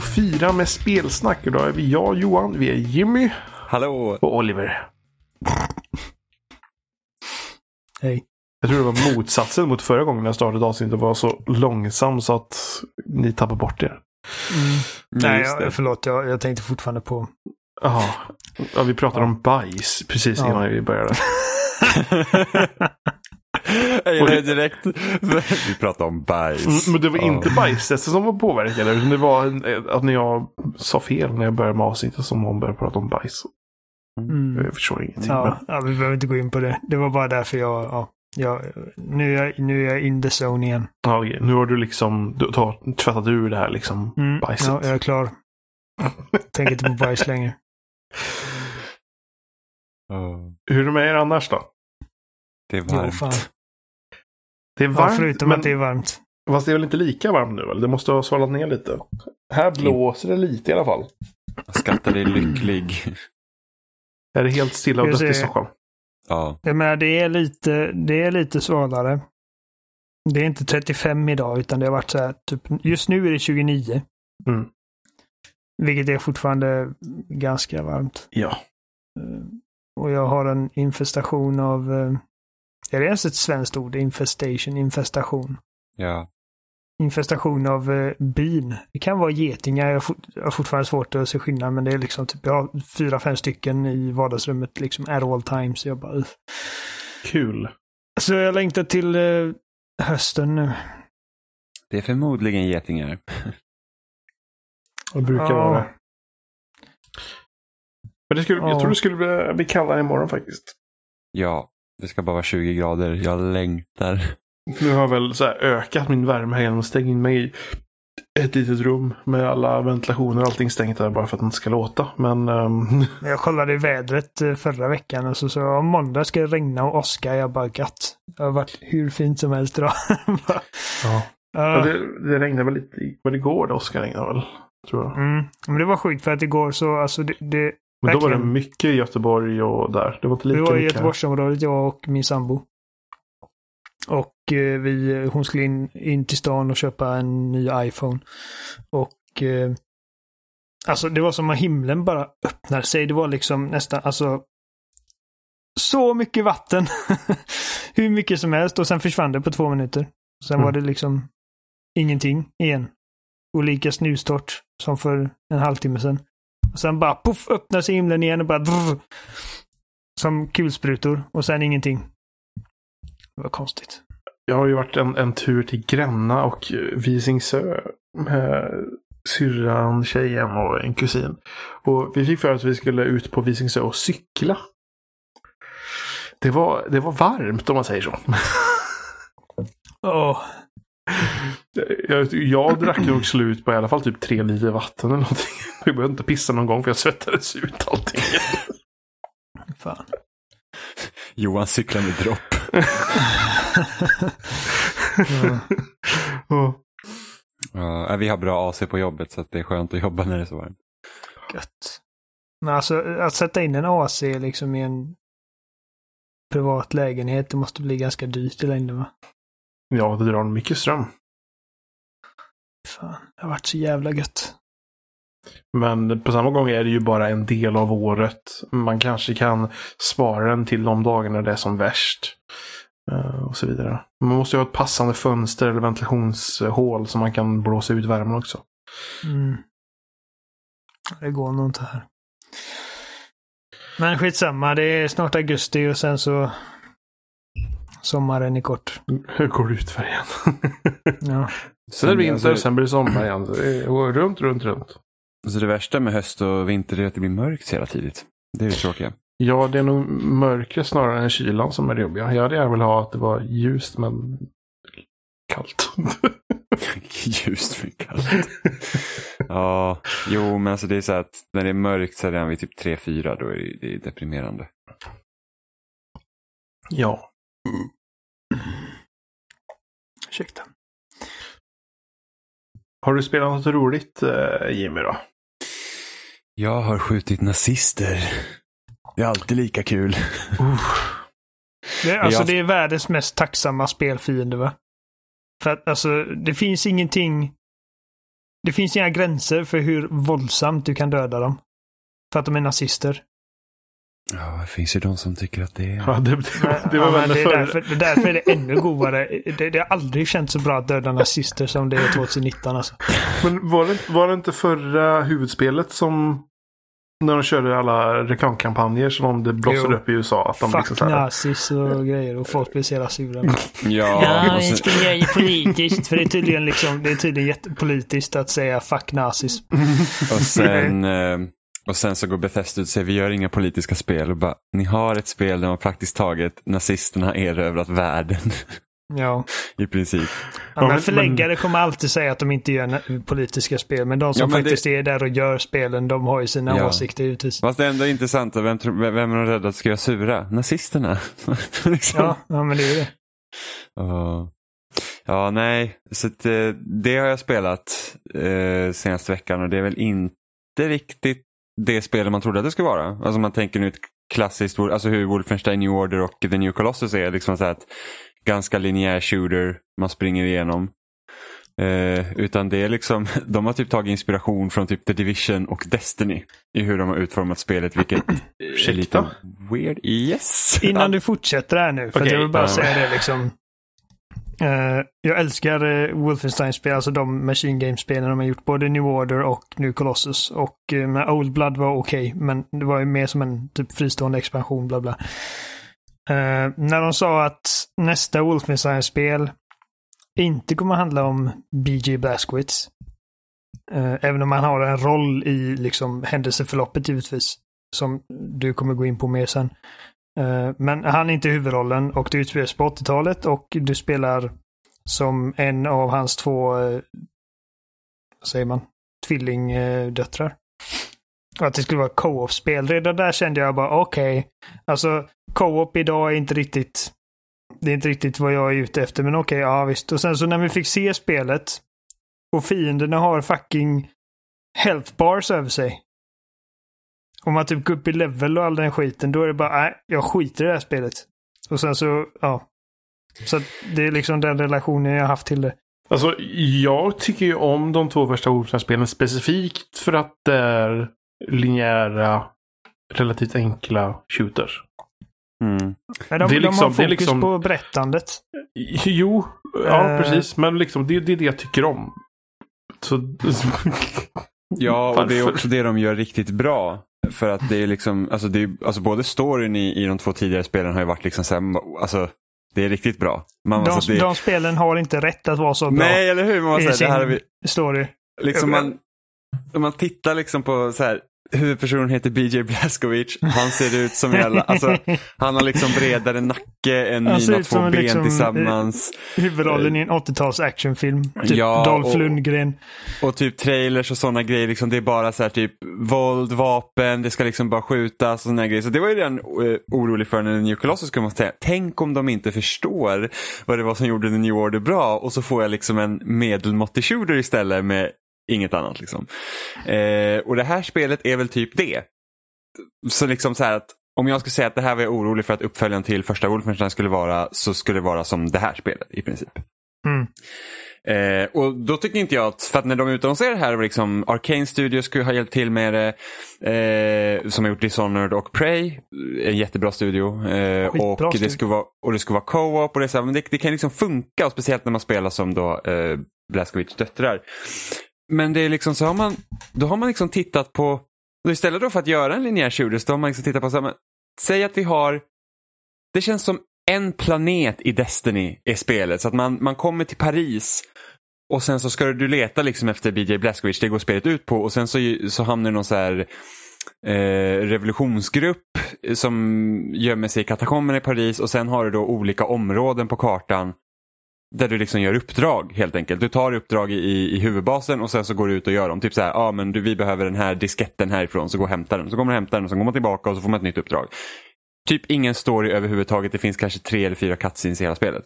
284 med spelsnack. Och då är vi jag, Johan, vi är Jimmy Hallå! och Oliver. Hej. Jag tror det var motsatsen mot förra gången jag startade avsnittet och var så långsam så att ni tappade bort er. Nej, just det. jag, förlåt. Jag, jag tänkte fortfarande på... Jaha. Ja, vi pratade om bajs precis Ja. innan vi började. Jag gillar direkt. Vi pratar om bajs. Mm, Men det var inte bajstestet som var påverkade. Utan det var en- att när jag sa fel när jag började med avsnittet som någon började prata om bajs. Mm. Jag förstår ingenting. Ja, ja, vi behöver inte gå in på det. Det var bara därför jag... Ja, jag nu, är jag, nu är jag in the zone igen. Ja, okej. nu har du liksom du har tvättat ur det här liksom Mm. bajset. Ja, jag är klar. Tänker inte på bajs längre. Ja, Hur är det med er annars då? det är Jo, varmt. fan. Det är Ja, varmt, förutom men att det är varmt. fast det är väl inte lika varmt nu? Eller? Det måste ha svalnat ner lite. Här blåser det lite i alla fall. Jag skattar dig lycklig. Är det helt stilla och dött i Stockholm? Ja. Jag menar, det är lite, det är lite svalare. Det är inte 35 idag, utan det har varit så här, typ, just nu är det 29. Mm. Vilket är fortfarande ganska varmt. Ja. Eh, Och jag har en infestation av... Är det ens ett svenskt ord? Infestation, infestation. ja. Infestation av eh, bin. Det kan vara getingar. Jag har fort- jag har fortfarande svårt att se skillnad, men det är liksom typ, jag har fyra, fem stycken i vardagsrummet liksom at all times. Jag bara. Kul. Så jag längtar till eh, hösten nu. Det är förmodligen getingar. Det brukar Ja. vara. Men det skulle, jag Ja. tror det skulle bli, bli kallare imorgon faktiskt. Ja, det ska bara vara 20 grader. Jag längtar. Nu har jag väl så här ökat min värme här genom att stänga in mig i ett litet rum med alla ventilationer och allting stängt där bara för att det inte ska låta. Men ehm, Jag kollade i vädret eh, förra veckan och så sa om måndag ska det regna och åska. Jag bara gött. Det har varit hur fint som helst idag. Bara, ja. Ja, det, det regnade väl lite var det igår det Oskar regnade väl? Tror jag. Mm. Men det var sjukt för att igår så, alltså det, det, Men då var det mycket i Göteborg och där. Det var inte lika vi var i. Göteborgsområdet, jag och min sambo. Och eh, vi, hon skulle in, in till stan och köpa en ny iPhone. Och eh, alltså det var som att himlen bara öppnade sig. Det var liksom nästan, alltså så mycket vatten. Hur mycket som helst och sen försvann det på två minuter. Sen Mm. var det liksom ingenting igen. Och lika snustort som för en halvtimme sedan. Och sen bara poff öppnar sig himlen igen och bara drr, Som kulsprutor och sen ingenting. Det var konstigt. Jag har ju varit en, en tur till Gränna och Visingsö med syrran, tjejen och en kusin. Och vi fick för att vi skulle ut på Visingsö och cykla. Det var, det var varmt om man säger så. Åh, Jag, jag drack nog slut på i alla fall typ tre liter vatten eller någonting. Jag behövde inte pissa någon gång för jag svettades ut allting. fan. Johan cyklar med dropp. Ja. Ja. Ja, vi har bra AC på jobbet så att det är skönt att jobba när det är så varmt. Gött. Men alltså att sätta in en AC liksom i en privat lägenhet, det måste bli ganska dyrt i längden va? Ja, det drar mycket ström. Fan, det har varit så jävla gött. Men på samma gång är det ju bara en del av året. Man kanske kan spara den till de dagarna det är som värst. Eh, och så vidare. Man måste ju ha ett passande fönster eller ventilationshål så man kan blåsa ut värmen också. Mm. Det går nog inte här. Men skitsamma, det är snart augusti och sen så sommaren är kort. Hur går det ut för igen? Ja. sen är det vinter, alltså, sen blir det sommar igen. Det går runt, runt, runt. Så det värsta med höst och vinter är att det blir mörkt hela tidigt. Det är det tråkiga. Ja, det är nog mörkret snarare än kylan som är det jobbiga. Jag hade gärna velat ha att det var ljust men kallt. Ljust men kallt. Ja, jo men alltså det är så att när det är mörkt så är det vid typ 3-4 då är det, det är deprimerande. ja. Ursäkta. Har du spelat något roligt eh, Jimmy då? Jag har skjutit nazister. Det är alltid lika kul. Det, är- alltså, Jag- det är världens mest tacksamma spelfiende va? För att alltså, det finns ingenting det finns inga gränser för hur våldsamt du kan döda dem. För att de är nazister. Ja, det finns ju de som tycker att det är... Ja, det, det, det var Ja, väl det är förra. därför, det är därför är det ännu godare. Det, det har aldrig känts så bra att döda nazister som det är 2019 alltså. Men var det, var det inte förra huvudspelet som när de körde alla reklamkampanjer som det blossade Jo. upp i USA? Att de liksom Fuck så här, nazis och grejer och folk blir så jävla sura. Ja, Ja, vi ska göra det politiskt. För det är tydligen, liksom, det är tydligen jättepolitiskt att säga fuck nazis. och, sen, eh, och sen så går Bethesda ut och säger vi gör inga politiska spel. Och bara, ni har ett spel där man praktiskt taget nazisterna erövrat världen. Ja. I princip. Ja, men men- förläggare kommer alltid säga att de inte gör politiska spel. Men de som Ja, men faktiskt är där och gör spelen, de har ju sina Ja. åsikter givetvis. Fast det är ändå intressant. Vem, vem är de rädda att ska göra sura? Nazisterna. liksom. Ja, ja, men det är det. Ja. Ja, nej. Så att, eh, det har jag spelat eh, senaste veckan och det är väl inte riktigt det spelet man trodde att det skulle vara. Alltså man tänker nu ett klassiskt, alltså hur Wolfenstein New Order och The New Colossus är. Liksom så här ett ganska linjär shooter man springer igenom. Eh, utan det är liksom, de har typ tagit inspiration från typ The Division och Destiny i hur de har utformat spelet, vilket är lite weird. Yes! Innan du fortsätter här nu, för att Okej, jag vill bara säga det liksom. Uh, jag älskar uh, Wolfenstein-spel, alltså de Machine Game-spelen de har gjort, både New Order och New Colossus. Och uh, med Old Blood var okej, men det var ju mer som en typ fristående expansion, bla bla. Uh, när de sa att nästa Wolfenstein-spel inte kommer handla om BJ Blazkowicz. även om han har en roll i liksom händelseförloppet givetvis. Som du kommer gå in på mer sen. Eh, men han är inte huvudrollen och det utspelas på 80-talet och du spelar som en av hans två, eh, vad säger man, tvillingdöttrar. Och att det skulle vara co-op-spel. Redan där kände jag bara okej. Alltså co-op idag är inte riktigt, det är inte riktigt vad jag är ute efter. Men okej, ja visst. Och sen så när vi fick se spelet och fienderna har fucking health bars över sig. Om man typ går upp i level och all den skiten, då är det bara, nej, jag skiter i det här spelet. Och sen så, ja. Så det är liksom den relationen jag har haft till det. Alltså, jag tycker ju om de två första Wolfenstein-spelen specifikt för att det är linjära, relativt enkla shooters. Mm. Men de, Det är de liksom- har det fokus är liksom- på berättandet. Jo, ja Eh. precis. Men liksom, det, det är det jag tycker om. Så... Ja, och det är också det de gör riktigt bra. För att det är liksom, alltså, det är, alltså både storyn i, i de två tidigare spelen har ju varit liksom så här, alltså det är riktigt bra. Man, De, alltså, det, de spelen har inte rätt att vara så bra nej, eller hur? Man, i måste sin säga, det här vi, story. liksom man, om man tittar liksom på så här, huvudpersonen heter BJ Blazkowicz. Han ser ut som jävla, alltså, han har liksom bredare nacke än Han mina två ben liksom, tillsammans. Huvudrollen i en 80-tals actionfilm. Typ Ja, Dolph och- Lundgren. Och typ trailers och sådana grejer, liksom, det är bara så här typ våld, vapen, det ska liksom bara skjutas och sådana grejer. Så det var ju redan eh, orolig för när New Colossus kom och säga, tänk om de inte förstår vad det var som gjorde The New Order bra och så får jag liksom en medelmåttig shooter istället med inget annat. Liksom. Eh, och det här spelet är väl typ det. Så liksom så här att om jag skulle säga att det här var jag orolig för att uppföljaren till första Wolfenstein skulle vara så skulle det vara som det här spelet i princip. Mm. Eh, och då tycker inte jag att, för att när de utannonserade det här var liksom Arcane Studios skulle ha hjälpt till med det. Eh, som har gjort Dishonored och Prey. En jättebra studio. Eh, och, det studio. skulle vara, och det skulle vara co-op och det, så här, men det, det kan liksom funka. Och speciellt när man spelar som då eh, Blazkowicz döttrar. Men det är liksom så har man, då har man liksom tittat på, istället då för att göra en linjär shooter så har man liksom tittat på, så här, men, säg att vi har, det känns som en planet i Destiny är spelet. Så att man, man kommer till Paris och sen så ska du leta liksom efter BJ Blazkowicz, det går spelet ut på och sen så, så hamnar det någon så här eh, revolutionsgrupp som gömmer sig i katakomberna i Paris och sen har du då olika områden på kartan där du liksom gör uppdrag helt enkelt. Du tar uppdrag i, i huvudbasen och sen så går du ut och gör dem. Typ så här, ja ah, men du, vi behöver den här disketten härifrån så gå och hämta den. Så kommer du och hämtar den och så går man tillbaka och så får man ett nytt uppdrag. Typ ingen story överhuvudtaget. Det finns kanske tre eller fyra cutscenes i hela spelet.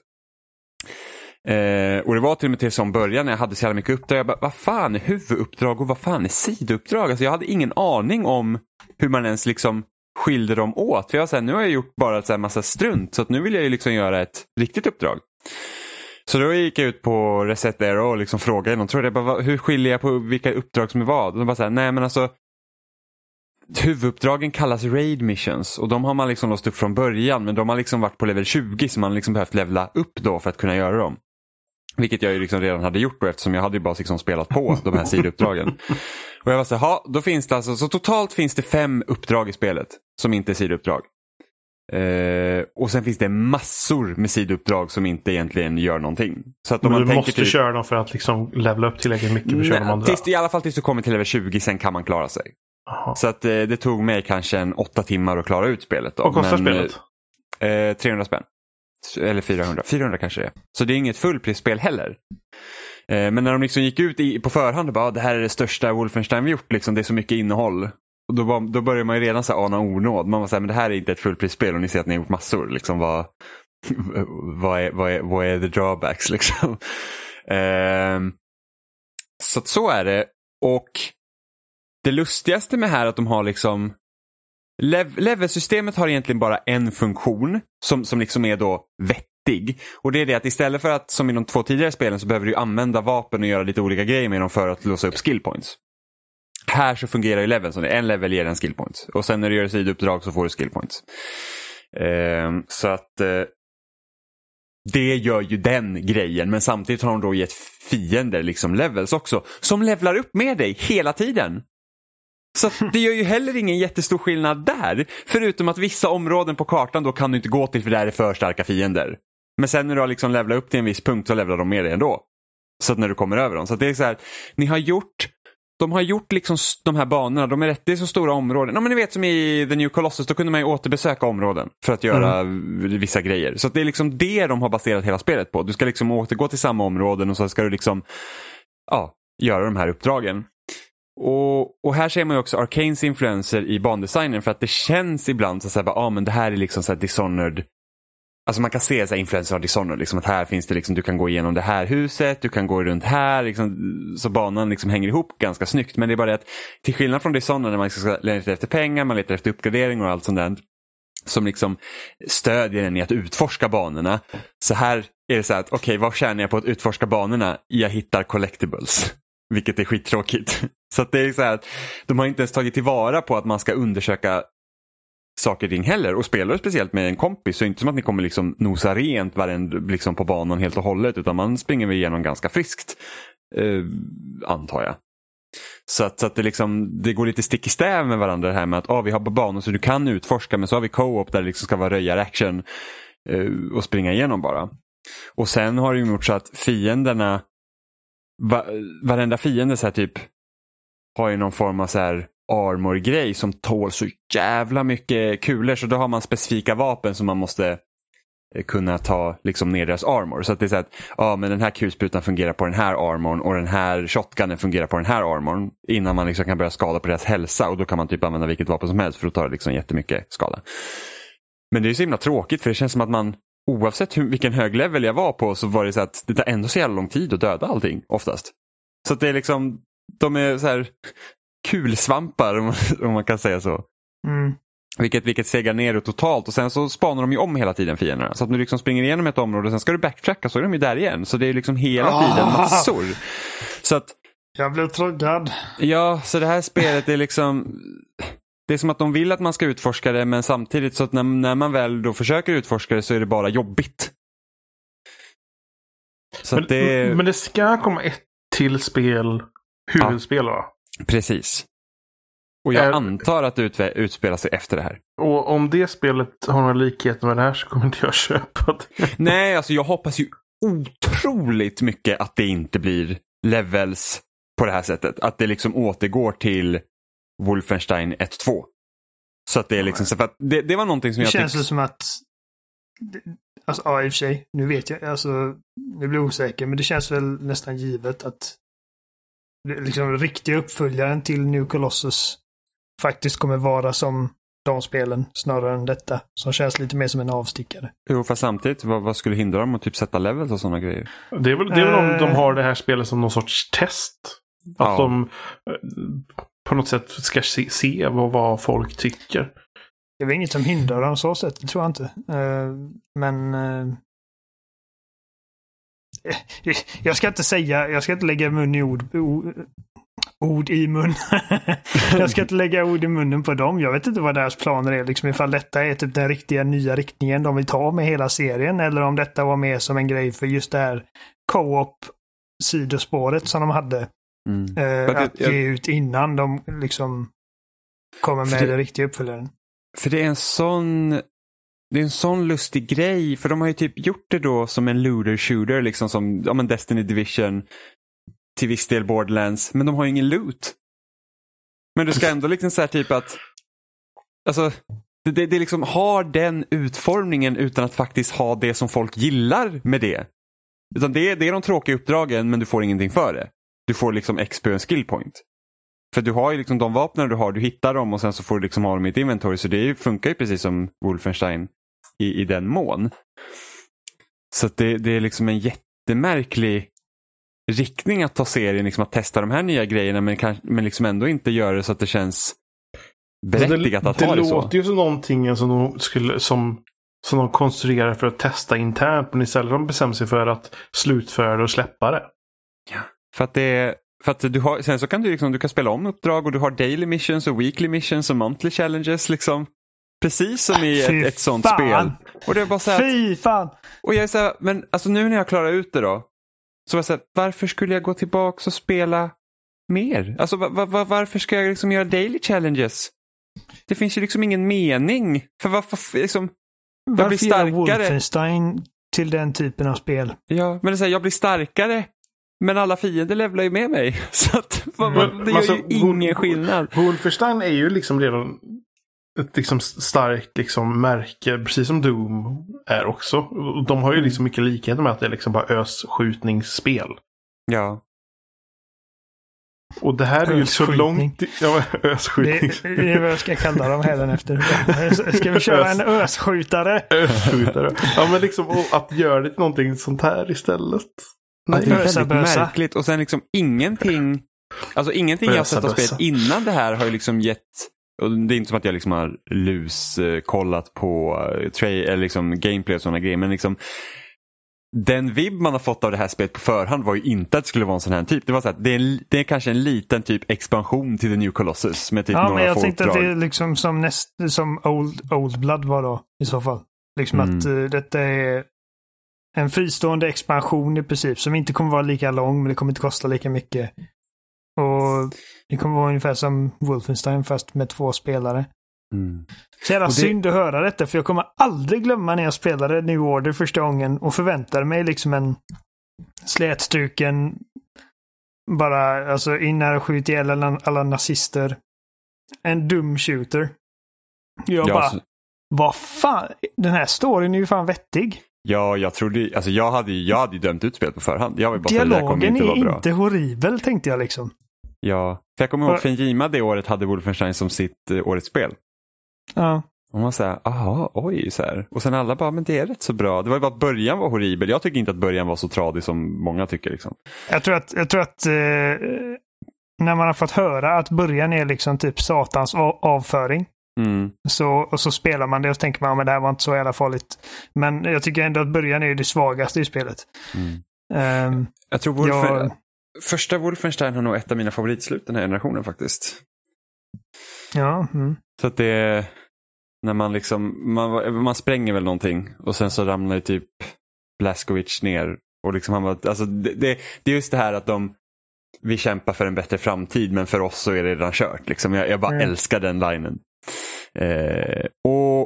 Eh, och det var till och med till som början när jag hade så jävla mycket uppdrag. Jag bara, vad fan är huvuduppdrag och vad fan är sidouppdrag? Alltså jag hade ingen aning om hur man ens liksom skilde dem åt. För jag var så här, nu har jag gjort bara så här massa strunt så att nu vill jag ju liksom göra ett riktigt uppdrag. Så då gick jag ut på Reset Aero och liksom frågade någon, tror det, bara, hur skiljer jag på vilka uppdrag som är vad? Och de bara så här, nej men alltså Huvuduppdragen kallas Raid Missions och de har man liksom låst upp från början men de har liksom varit på level 20 så man liksom behövt levla upp då för att kunna göra dem. Vilket jag ju liksom redan hade gjort då eftersom jag hade ju bara liksom spelat på de här sidouppdragen. Och jag var så här, då finns det alltså, så totalt finns det fem uppdrag i spelet som inte är sidouppdrag. Eh, och sen finns det massor med sidouppdrag som inte egentligen gör någonting. Så att Men man du måste typ, köra dem för att liksom levla upp tillräckligt mycket för att köra de Nej, andra. tills, I alla fall tills du kommer till level 20, sen kan man klara sig. Jaha. Så att eh, det tog mig kanske en åtta timmar att klara ut spelet. Då. Vad kostar Men, spelet? Eh, 300 spänn. Eller 400. 400 kanske det är. Så det är inget fullprisspel heller. Eh, men när de liksom gick ut i, på förhand och bara, "Ah, det här är det största Wolfenstein vi gjort, liksom, det är så mycket innehåll. Och då, var, då börjar man ju redan så här ana onåd. Man var så här, men det här är inte ett fullprisspel och ni ser att ni har gjort massor. Liksom, vad, vad, är, vad, är, vad är the drawbacks liksom? Ehm, så att så är det. Och det lustigaste med här är att de har liksom lev Levelsystemet har egentligen bara en funktion som, som liksom är då vettig. Och det är det att istället för att som i de två tidigare spelen så behöver du använda vapen och göra lite olika grejer med dem för att låsa upp skillpoints. Här så fungerar ju leveln som det. En level ger en skillpoint. Och sen när du gör sidouppdrag så får du skillpoints. Eh, så att eh, det gör ju den grejen. Men samtidigt har de då gett fiender liksom levels också. Som levlar upp med dig hela tiden. Så att det gör ju heller ingen jättestor skillnad där. Förutom att vissa områden på kartan då kan du inte gå till för där är för starka fiender. Men sen när du har liksom levlat upp till en viss punkt så levlar de med dig ändå. Så att när du kommer över dem. Så att det är så här, ni har gjort de har gjort liksom de här banorna, de är rätt, det är så stora områden. Ja, men ni vet som i The New Colossus, då kunde man ju återbesöka områden för att göra vissa grejer. Så det är liksom det de har baserat hela spelet på. Du ska liksom återgå till samma områden och så ska du liksom ja, göra de här uppdragen. Och, och här ser man ju också Arcanes influenser i bandesignen för att det känns ibland så att ah, men det här är liksom så här Dishonored Alltså man kan se så här influenser av Dishonored, liksom att här finns det liksom, du kan gå igenom det här huset, du kan gå runt här, liksom, så banan liksom hänger ihop ganska snyggt. Men det är bara det att till skillnad från Dishonored när man ska leta efter pengar, man letar efter uppgradering och allt sånt där som liksom stödjer en i att utforska banorna. Så här är det så här att okej, vad tjänar jag på att utforska banorna? Jag hittar collectibles. Vilket är skittråkigt. Så att det är så här att de har inte ens tagit tillvara på att man ska undersöka saker och ting heller. Och spelar du speciellt med en kompis så är det inte som att ni kommer liksom nosa rent varenda, liksom på banan helt och hållet. Utan man springer väl igenom ganska friskt. Eh, antar jag. Så att, så att det, liksom, det går lite stick i stäv med varandra det här med att ah, vi har banor så du kan utforska men så har vi co-op där det liksom ska vara röjar-action eh, och springa igenom bara. Och sen har det ju gjort så att fienderna, va, varenda fiende så här typ har ju någon form av så här armor-grej som tål så jävla mycket kulor så då har man specifika vapen som man måste eh, kunna ta liksom ner deras armor. Så att det är så att ja, men den här kulsprutan fungerar på den här armorn och den här shotgunen fungerar på den här armorn innan man liksom kan börja skada på deras hälsa och då kan man typ använda vilket vapen som helst för att ta liksom jättemycket skada. Men det är så himla tråkigt för det känns som att man oavsett hur, vilken hög level jag var på så var det så att det tar ändå så jävla lång tid att döda allting oftast. Så att det är liksom, de är så här kulsvampar om man, om man kan säga så. Mm. Vilket, vilket segar ner det totalt och sen så spanar de ju om hela tiden fienderna. Så att du liksom springer igenom ett område och sen ska du backtracka så är de ju där igen. Så det är liksom hela tiden Ah! massor. Så att Jag blev triggad. Ja, så det här spelet är liksom det är som att de vill att man ska utforska det men samtidigt så att när, när man väl då försöker utforska det så är det bara jobbigt. Men det men det ska komma ett till spel, huvudspel va? Precis. Och jag Är- antar att det utve- utspelar sig efter det här. Och om det spelet har några likheter med det här så kommer inte jag köpa det. Nej, alltså jag hoppas ju otroligt mycket att det inte blir levels på det här sättet. Att det liksom återgår till Wolfenstein 1-2. Så att det är liksom, så för att det, det var någonting som Det jag känns tyckte... det som att... Alltså, ja, i och för sig. Nu vet jag, alltså, nu blir jag osäker, men det känns väl nästan givet att det- liksom riktiga uppföljaren till New Colossus faktiskt kommer vara som de spelen snarare än detta. Som känns lite mer som en avstickare. Jo, fast samtidigt, vad, vad skulle hindra dem att typ sätta levels och sådana grejer? Det är väl, det är väl om de Eh. har det här spelet som någon sorts test. Att Ja. de eh, på något sätt ska se, se vad, vad folk tycker. Det är väl inget som hindrar dem så sätt, det tror jag inte. Eh, men... jag ska inte säga, jag ska inte lägga mun i ord, ord, ord i mun. jag ska inte lägga ord i munnen på dem. Jag vet inte vad deras planer är. Liksom ifall detta är typ den riktiga nya riktningen de vill ta med hela serien. Eller om detta var mer som en grej för just det här co-op sidospåret som de hade. Mm. Eh, det- att jag- ge ut innan de liksom kommer med det- den riktiga uppföljaren. För det är en sån det är en sån lustig grej, för de har ju typ gjort det då som en looter shooter, liksom som ja, men Destiny Division, till viss del Borderlands, men de har ju ingen loot. Men du ska ändå liksom så här typ att, alltså, det, det, det liksom har den utformningen utan att faktiskt ha det som folk gillar med det. Utan det, är- det är de tråkiga uppdragen men du får ingenting för det. Du får liksom XP och en skill point. För du har ju liksom de vapnen du har, du hittar dem och sen så får du liksom ha dem i ett inventory. Så det funkar ju precis som Wolfenstein i, i den mån. Så det, det är liksom en jättemärklig riktning att ta serien, liksom att testa de här nya grejerna men, kan, men liksom ändå inte göra det så att det känns berättigat att det, ha det så. låter ju som någonting som de, skulle, som, som de konstruerar för att testa internt. Men istället har de bestämt sig för att slutföra det och släppa det. För att det för att du har, sen så kan du, liksom, du kan spela om uppdrag och du har daily missions och weekly missions och monthly challenges. Liksom. Precis som i Fy ett, ett sånt fan. spel. Och det är bara så här, att- Fy fan! och jag är så här, men alltså nu när jag klarar ut det då. Så var jag så här, varför skulle jag gå tillbaka och spela mer? Alltså va, va, va, varför ska jag liksom göra daily challenges? Det finns ju liksom ingen mening. För varför liksom, blir Varför göra starkare. Wolfenstein till den typen av spel? ja, men det är så här, jag blir starkare. Men alla fiender levlar ju med mig. Så att, Men, det gör alltså, ju ingen skillnad. Wolfenstein är ju liksom redan ett liksom starkt liksom märke, precis som Doom är också. De har ju liksom mycket likheter med att det är liksom bara össkjutningsspel. Ja. Och det här är ju så Össkjutning. långt... Ja, men Det, össkjutning. det är vad jag ska kalla dem hädanefter. Ska vi köra en össkjutare? Össkjutare. Ja, men liksom att göra det till någonting sånt här istället. Ja, det är väldigt bösa. märkligt. Och sen liksom ingenting, alltså ingenting jag har Bösa sett av spelet innan det här har ju liksom gett, och det är inte som att jag liksom har luskollat på eh, tra- eller liksom gameplay och sådana grejer, men liksom den vibb man har fått av det här spelet på förhand var ju inte att det skulle vara en sån här typ. Det var så att det är, det är kanske en liten typ expansion till The New Colossus med typ Ja, men några jag få tänkte att uppdrag. det är liksom som, näst, som Old, Old Blood var då i så fall. Liksom Mm. att uh, detta är en fristående expansion i princip som inte kommer vara lika lång men det kommer inte kosta lika mycket. Och det kommer vara ungefär som Wolfenstein fast med två spelare. Mm. Så jävla det- synd att höra detta för jag kommer aldrig glömma när jag spelade New Order första gången och förväntade mig liksom en slätstruken bara alltså in här och skjut ihjäl alla, alla nazister. En dum shooter. Jag Ja, bara, så- vad fan, den här storyn är ju fan vettig. Ja, jag trodde alltså jag hade, ju- jag hade dömt ut spelet på förhand. Jag var bara här, det Dialogen inte är bra. inte horribel tänkte jag liksom. Ja, för jag kommer ihåg Och- Fenjima det året hade Wolfenstein som sitt eh, årets spel. Ja. Och man säger, aha, oj, så här. Och sen alla bara, men det är rätt så bra. Det var ju bara att början var horribel. Jag tycker inte att början var så tradig som många tycker. Liksom. Jag tror att, jag tror att eh, när man har fått höra att början är liksom typ satans av- avföring. Mm. Så, och så spelar man det och så tänker man att det här var inte så jävla farligt. Men jag tycker ändå att början är det svagaste i spelet. Mm. Ehm, Jag tror Wolfen... jag, första Wolfenstein har nog ett av mina favoritslut den här generationen faktiskt. ja, mm. Så att det är när man liksom, man, man spränger väl någonting och sen så ramlar ju typ Blaskovic ner. Och liksom han var, alltså det, det, det är just det här att de, vi kämpar för en bättre framtid men för oss så är det redan kört. Liksom. Jag, jag bara Mm. älskar den linen. Eh, och,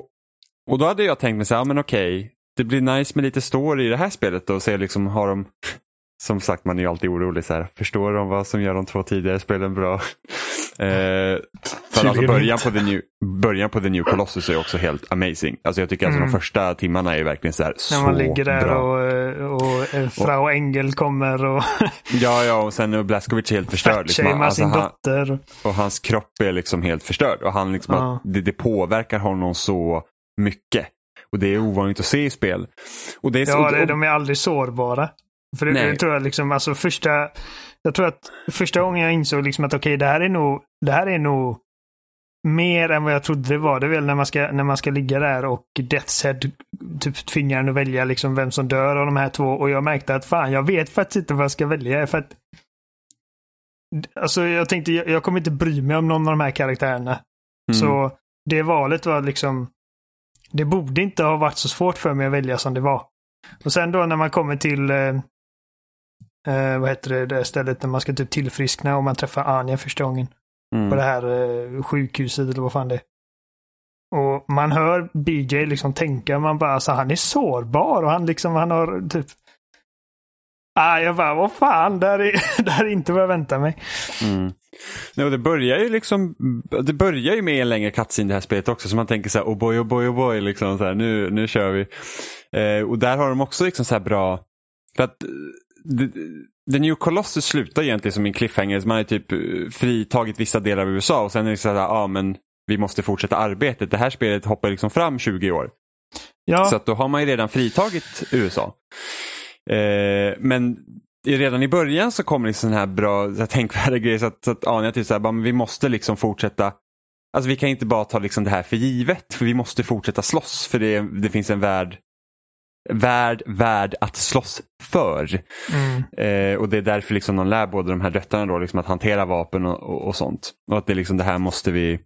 och då hade jag tänkt mig så här, ja, men okej, det blir nice med lite story i det här spelet då, och se liksom, har de, som sagt man är ju alltid orolig så här, förstår de vad som gör de två tidigare spelen bra? Eh, för alltså början på, the new, början på The New Colossus är också helt amazing. Alltså jag tycker alltså Mm. de första timmarna är verkligen så här så När man ligger där bra. och, eh, och, eh, Frau Engel kommer och Ja, ja, och sen är Blaskovic helt förstörd. Liksom. Alltså, sin han, dotter. och hans kropp är liksom helt förstörd. Och han liksom, Ja. att det, det påverkar honom så mycket. Och det är ovanligt att se i spel. Och det är så, Ja, det, och, de är aldrig sårbara. För det, det tror jag liksom, alltså första... Jag tror att första gången jag insåg liksom att okej, det här är nog... Det här är nog mer än vad jag trodde det var. Det är väl när man ska, när man ska ligga där och Death's typ tvingar en att välja liksom vem som dör av de här två. Och jag märkte att fan, jag vet faktiskt inte vad jag ska välja. För att, alltså jag tänkte, jag, jag kommer inte bry mig om någon av de här karaktärerna. Mm. Så det valet var liksom, det borde inte ha varit så svårt för mig att välja som det var. Och sen då när man kommer till eh, vad heter det, det stället där man ska typ tillfriskna och man träffar Anja första gången. Mm. På det här eh, sjukhuset eller vad fan det är. Och man hör BJ liksom tänka, man bara alltså han är sårbar och han liksom, han har typ Ah, jag bara, vad fan, det här är, det här är inte vad jag väntar mig. Mm. No, det börjar ju liksom, det börjar ju med en längre cutscene det här spelet också, så man tänker så här, oh boy, oh boy, oh boy, liksom så här, nu, nu kör vi. Eh, och där har de också liksom så här bra, för att The New Colossus slutar egentligen som en cliffhanger. Man har typ eh, fritagit vissa delar av USA och sen är det så här, ja men vi måste fortsätta arbetet. Det här spelet hoppar liksom fram 20 år. Ja. Så att då har man ju redan fritagit USA. Eh, men redan i början så kommer liksom sån här bra, så här tänkvärda grejer så att, så att Anja typ så här, men vi måste liksom fortsätta Alltså vi kan inte bara ta liksom det här för givet för vi måste fortsätta slåss för det, det finns en värld värd, värd att slåss för. Mm. Eh, och det är därför liksom de lär båda de här döttrarna då, liksom att hantera vapen och, och, och, sånt. Och att det, liksom, det här måste vi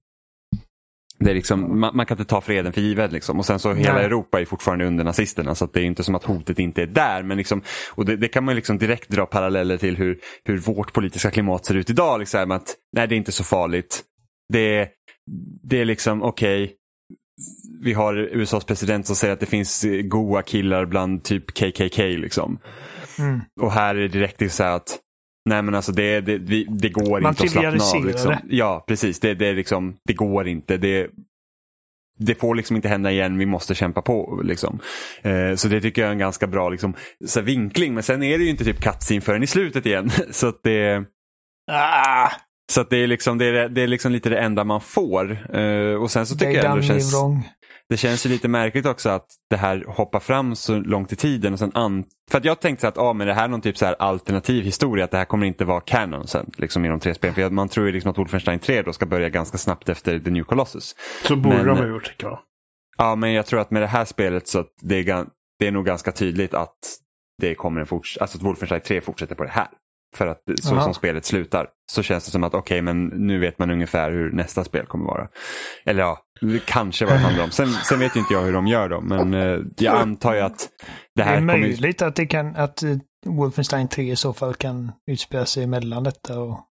det är liksom, man, man kan inte ta freden för givet. Liksom. Och sen så hela Nej. Europa är fortfarande under nazisterna så det är inte som att hotet inte är där. Men liksom, och det, det kan man liksom direkt dra paralleller till hur, hur vårt politiska klimat ser ut idag. Liksom, att, nej, det är inte så farligt. Det, det är liksom okej, okay, vi har USAs president som säger att det finns goa killar bland typ KKK. Liksom. Mm. Och här är det direkt så att Nej men alltså det, det, det går Man inte att slappna av. Liksom. Ja precis, det, det, liksom, det går inte. Det, det får liksom inte hända igen, vi måste kämpa på. Liksom. Eh, så det tycker jag är en ganska bra liksom, så vinkling. Men sen är det ju inte typ cutscene förrän i slutet igen. så att det... Ah. Så att det är, liksom, det, är, det är liksom lite det enda man får. Uh, och sen så tycker jag ändå det känns, det känns ju lite märkligt också att det här hoppar fram så långt i tiden. Och sen an, för att jag tänkte så att ah, men det här är någon typ så här alternativ historia, att det här kommer inte vara canon sen liksom, i de tre spelen. För man tror ju liksom att Wolfenstein 3 då ska börja ganska snabbt efter The New Colossus. Så borde men, de ha gjort tycker jag. Ja, men jag tror att med det här spelet så det är, det är nog ganska tydligt att det kommer en forts alltså att Wolfenstein 3 fortsätter på det här. För att så Aha. som spelet slutar så känns det som att okej okay, men nu vet man ungefär hur nästa spel kommer vara. Eller ja, kanske vad det handlar om. Sen, sen vet inte jag hur de gör dem men eh, jag antar ju att det här Det är möjligt kommer... att, det kan, att eh, Wolfenstein 3 i så fall kan utspela sig emellan detta och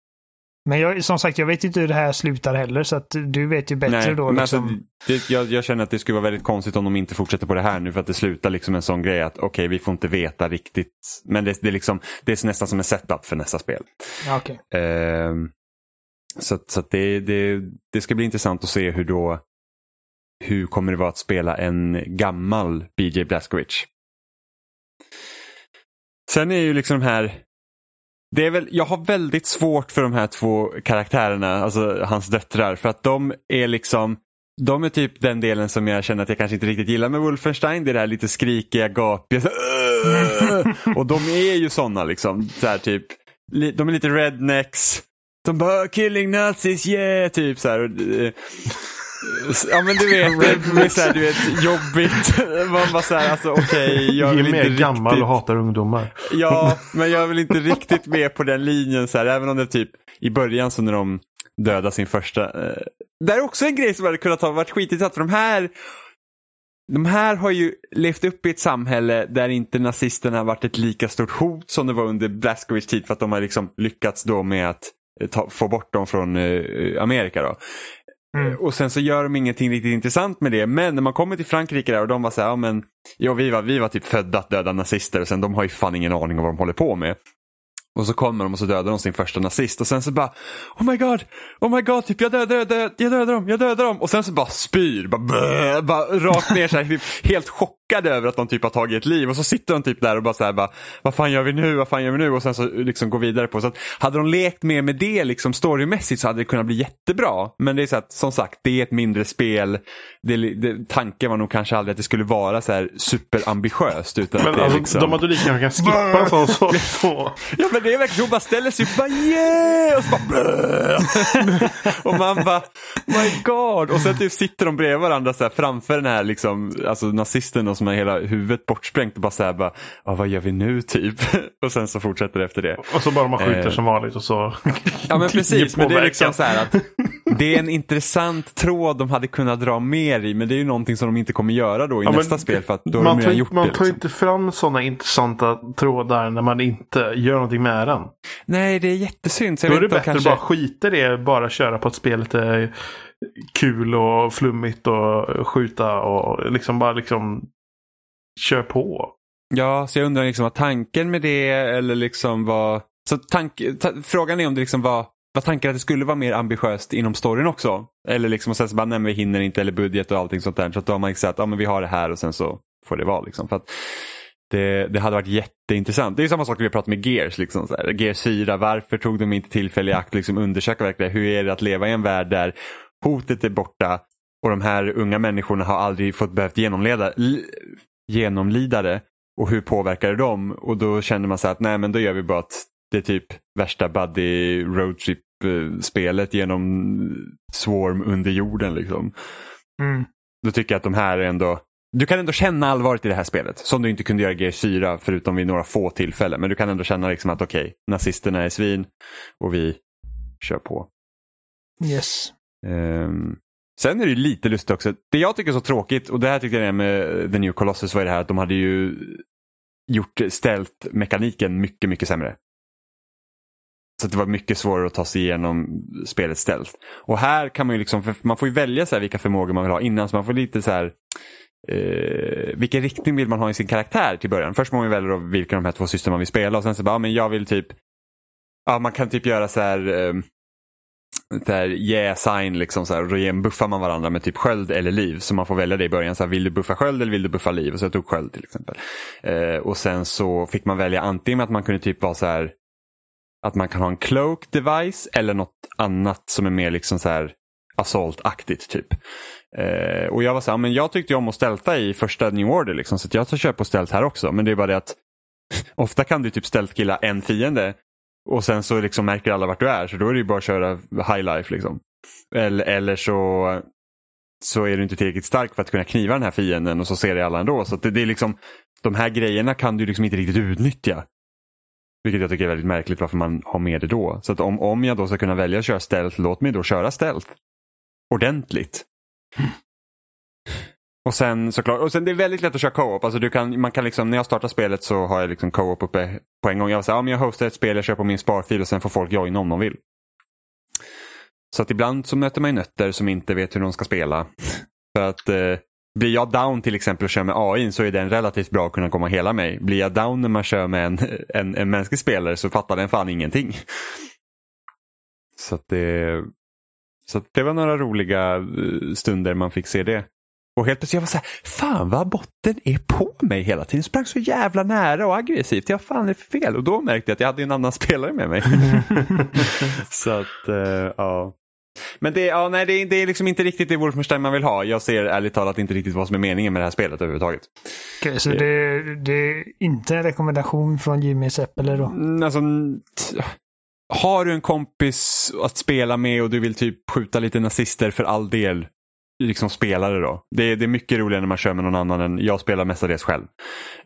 men jag, som sagt, jag vet inte hur det här slutar heller så att du vet ju bättre Nej, då. Liksom. Alltså, det, jag, jag, känner att det skulle vara väldigt konstigt om de inte fortsätter på det här nu för att det slutar liksom en sån grej att okej, okay, vi får inte veta riktigt. Men det, det, är liksom, det är nästan som en setup för nästa spel. Okay. Eh, så så det, det, det ska bli intressant att se hur då hur kommer det vara att spela en gammal BJ Blazkowicz. Sen är ju liksom de här det är väl, jag har väldigt svårt för de här två karaktärerna, alltså hans döttrar, för att de är liksom de är typ den delen som jag känner att jag kanske inte riktigt gillar med Wolfenstein. Det är det här lite skrikiga, gapiga. Så, och de är ju sådana liksom. Så här, typ, de är lite rednecks. De bara killing nazis, yeah, typ så här. Eh, Ja men du vet, det blir så här, du vet, jobbigt. Man bara så här, alltså okej. Okay, jag är mer gammal riktigt... och hatar ungdomar. Ja, men jag är väl inte riktigt med på den linjen så här, även om det typ i början så när de dödar sin första. Eh, det är också en grej som hade kunnat ha varit skitigt för de här de här har ju levt upp i ett samhälle där inte nazisterna har varit ett lika stort hot som det var under Blaskowicz tid för att de har liksom lyckats då med att eh, ta, få bort dem från uh, Amerika. Då. Mm. Och sen så gör de ingenting riktigt intressant med det. Men när man kommer till Frankrike där och de var så här, ja men ja, vi, var, vi var typ födda att döda nazister och sen de har ju fan ingen aning om vad de håller på med. Och så kommer de och så dödar de sin första nazist och sen så bara Oh my god, oh my god, typ jag dödar, jag dödar, jag dödar dem, jag dödar dem. Och sen så bara spyr, bara, blö, bara rakt ner så här, typ, helt chockad chockad över att de typ har tagit ett liv och så sitter de typ där och bara så här bara, vad fan gör vi nu, vad fan gör vi nu och sen så liksom går vidare på. Så att hade de lekt mer med det liksom storymässigt så hade det kunnat bli jättebra. Men det är så att som sagt, det är ett mindre spel. Det, det, tanken var nog kanske aldrig att det skulle vara så här superambitiöst. Utan Men att det är alltså, liksom... de hade lika gärna kan skippa en sån sak. Så. Ja men det är verkligen, hon bara ställer sig upp och bara yeah! Och så bara! Och man bara my god. Och sen typ sitter de bredvid varandra så här, framför den här liksom, alltså nazisten då, som har hela huvudet bortsprängt och bara så här bara, ah, vad gör vi nu typ? Och sen så fortsätter det efter det. Och så bara man skjuter Eh. som vanligt och så. Ja men precis, men det är liksom så här att det är en intressant tråd de hade kunnat dra mer i men det är ju någonting som de inte kommer göra då i Ja, men nästa spel för att då har man de tar, redan gjort man det. tar ju Liksom. inte fram sådana intressanta trådar när man inte gör någonting med den. Nej det är jättesynd. Så Då är det bättre kanske... att bara skita i det, bara köra på att spelet är kul och flummigt och skjuta och liksom bara liksom kör på. Ja, så jag undrar liksom vad tanken med det eller liksom vad... Så tank... ta... frågan är om det liksom var var tanken att det skulle vara mer ambitiöst inom storyn också? Eller liksom och sen så bara, nej men vi hinner inte eller budget och allting sånt där. Så att då har man sagt, ja men vi har det här och sen så får det vara liksom. För att det, det hade varit jätteintressant. Det är samma sak vi har pratat med Gears. Liksom, så här. Gears 4, varför tog de inte tillfälle i akt liksom undersöka verkligen hur är det att leva i en värld där hotet är borta och de här unga människorna har aldrig fått behövt genomleda, l- genomlida det och hur påverkar det dem? Och då känner man så att nej men då gör vi bara att det är typ värsta buddy roadtrip spelet genom Swarm under jorden liksom. Mm. Då tycker jag att de här är ändå du kan ändå känna allvaret i det här spelet. Som du inte kunde göra i Gears 4 förutom vid några få tillfällen. Men du kan ändå känna liksom att okej, nazisterna är svin och vi kör på. Yes. Ehm, sen är det ju lite lustigt också. Det jag tycker är så tråkigt och det här tyckte jag med The New Colossus var det här att de hade ju gjort ställt mekaniken mycket, mycket sämre. Så att det var mycket svårare att ta sig igenom spelet ställt. Och här kan man ju liksom, man får ju välja så här vilka förmågor man vill ha innan så man får lite så här eh, vilken riktning vill man ha i sin karaktär till början. Först måste man välja vilka av de här två system man vill spela och sen så bara, ja, men jag vill typ, ja man kan typ göra så här eh, där yeah-sign liksom så här, och då buffar man varandra med typ sköld eller liv. Så man får välja det i början. Så här, vill du buffa sköld eller vill du buffa liv? Och så jag tog sköld till exempel. Eh, och sen så fick man välja antingen att man kunde typ vara så här att man kan ha en cloak device eller något annat som är mer liksom så här assault-aktigt typ. Eh, och jag var så här, men jag tyckte ju om att stälta i första New Order liksom, så att jag tar köp på stealth här också. Men det är bara det att ofta kan du typ stealth-killa en fiende och sen så liksom märker alla vart du är så då är det ju bara att köra high life liksom. Eller, eller så, så är du inte tillräckligt stark för att kunna kniva den här fienden och så ser det alla ändå. Så att det, det är liksom, de här grejerna kan du liksom inte riktigt utnyttja. Vilket jag tycker är väldigt märkligt varför man har med det då. Så att om, om jag då ska kunna välja att köra stealth, låt mig då köra stealth. Ordentligt. Och sen såklart, och sen det är väldigt lätt att köra co-op. Alltså du kan, man kan liksom, när jag startar spelet så har jag liksom co-op uppe på en gång. Jag säger, ja men jag hostar ett spel, jag kör på min sparfil och sen får folk joina om de vill. Så att ibland så möter man ju nötter som inte vet hur de ska spela. För att eh, blir jag down till exempel och kör med AI så är den relativt bra att kunna komma hela mig. Blir jag down när man kör med en, en, en mänsklig spelare så fattar den fan ingenting. Så att det, så att det var några roliga eh, stunder man fick se det. Och helt plötsligt jag var så här, fan vad botten är på mig hela tiden. Sprang så jävla nära och aggressivt. Jag fan är fel? Och då märkte jag att jag hade en annan spelare med mig. så att, eh, ja. Men det, ja, nej, det, är- det är liksom inte riktigt det Wolfenstein man vill ha. Jag ser ärligt talat inte riktigt vad som är meningen med det här spelet överhuvudtaget. Okej, så det, det är inte en rekommendation från Jimmy Seppele då? Mm, Alltså, har du en kompis att spela med och du vill typ skjuta lite nazister för all del, liksom spelare då. Det är, det är mycket roligare när man kör med någon annan än jag spelar mestadels själv.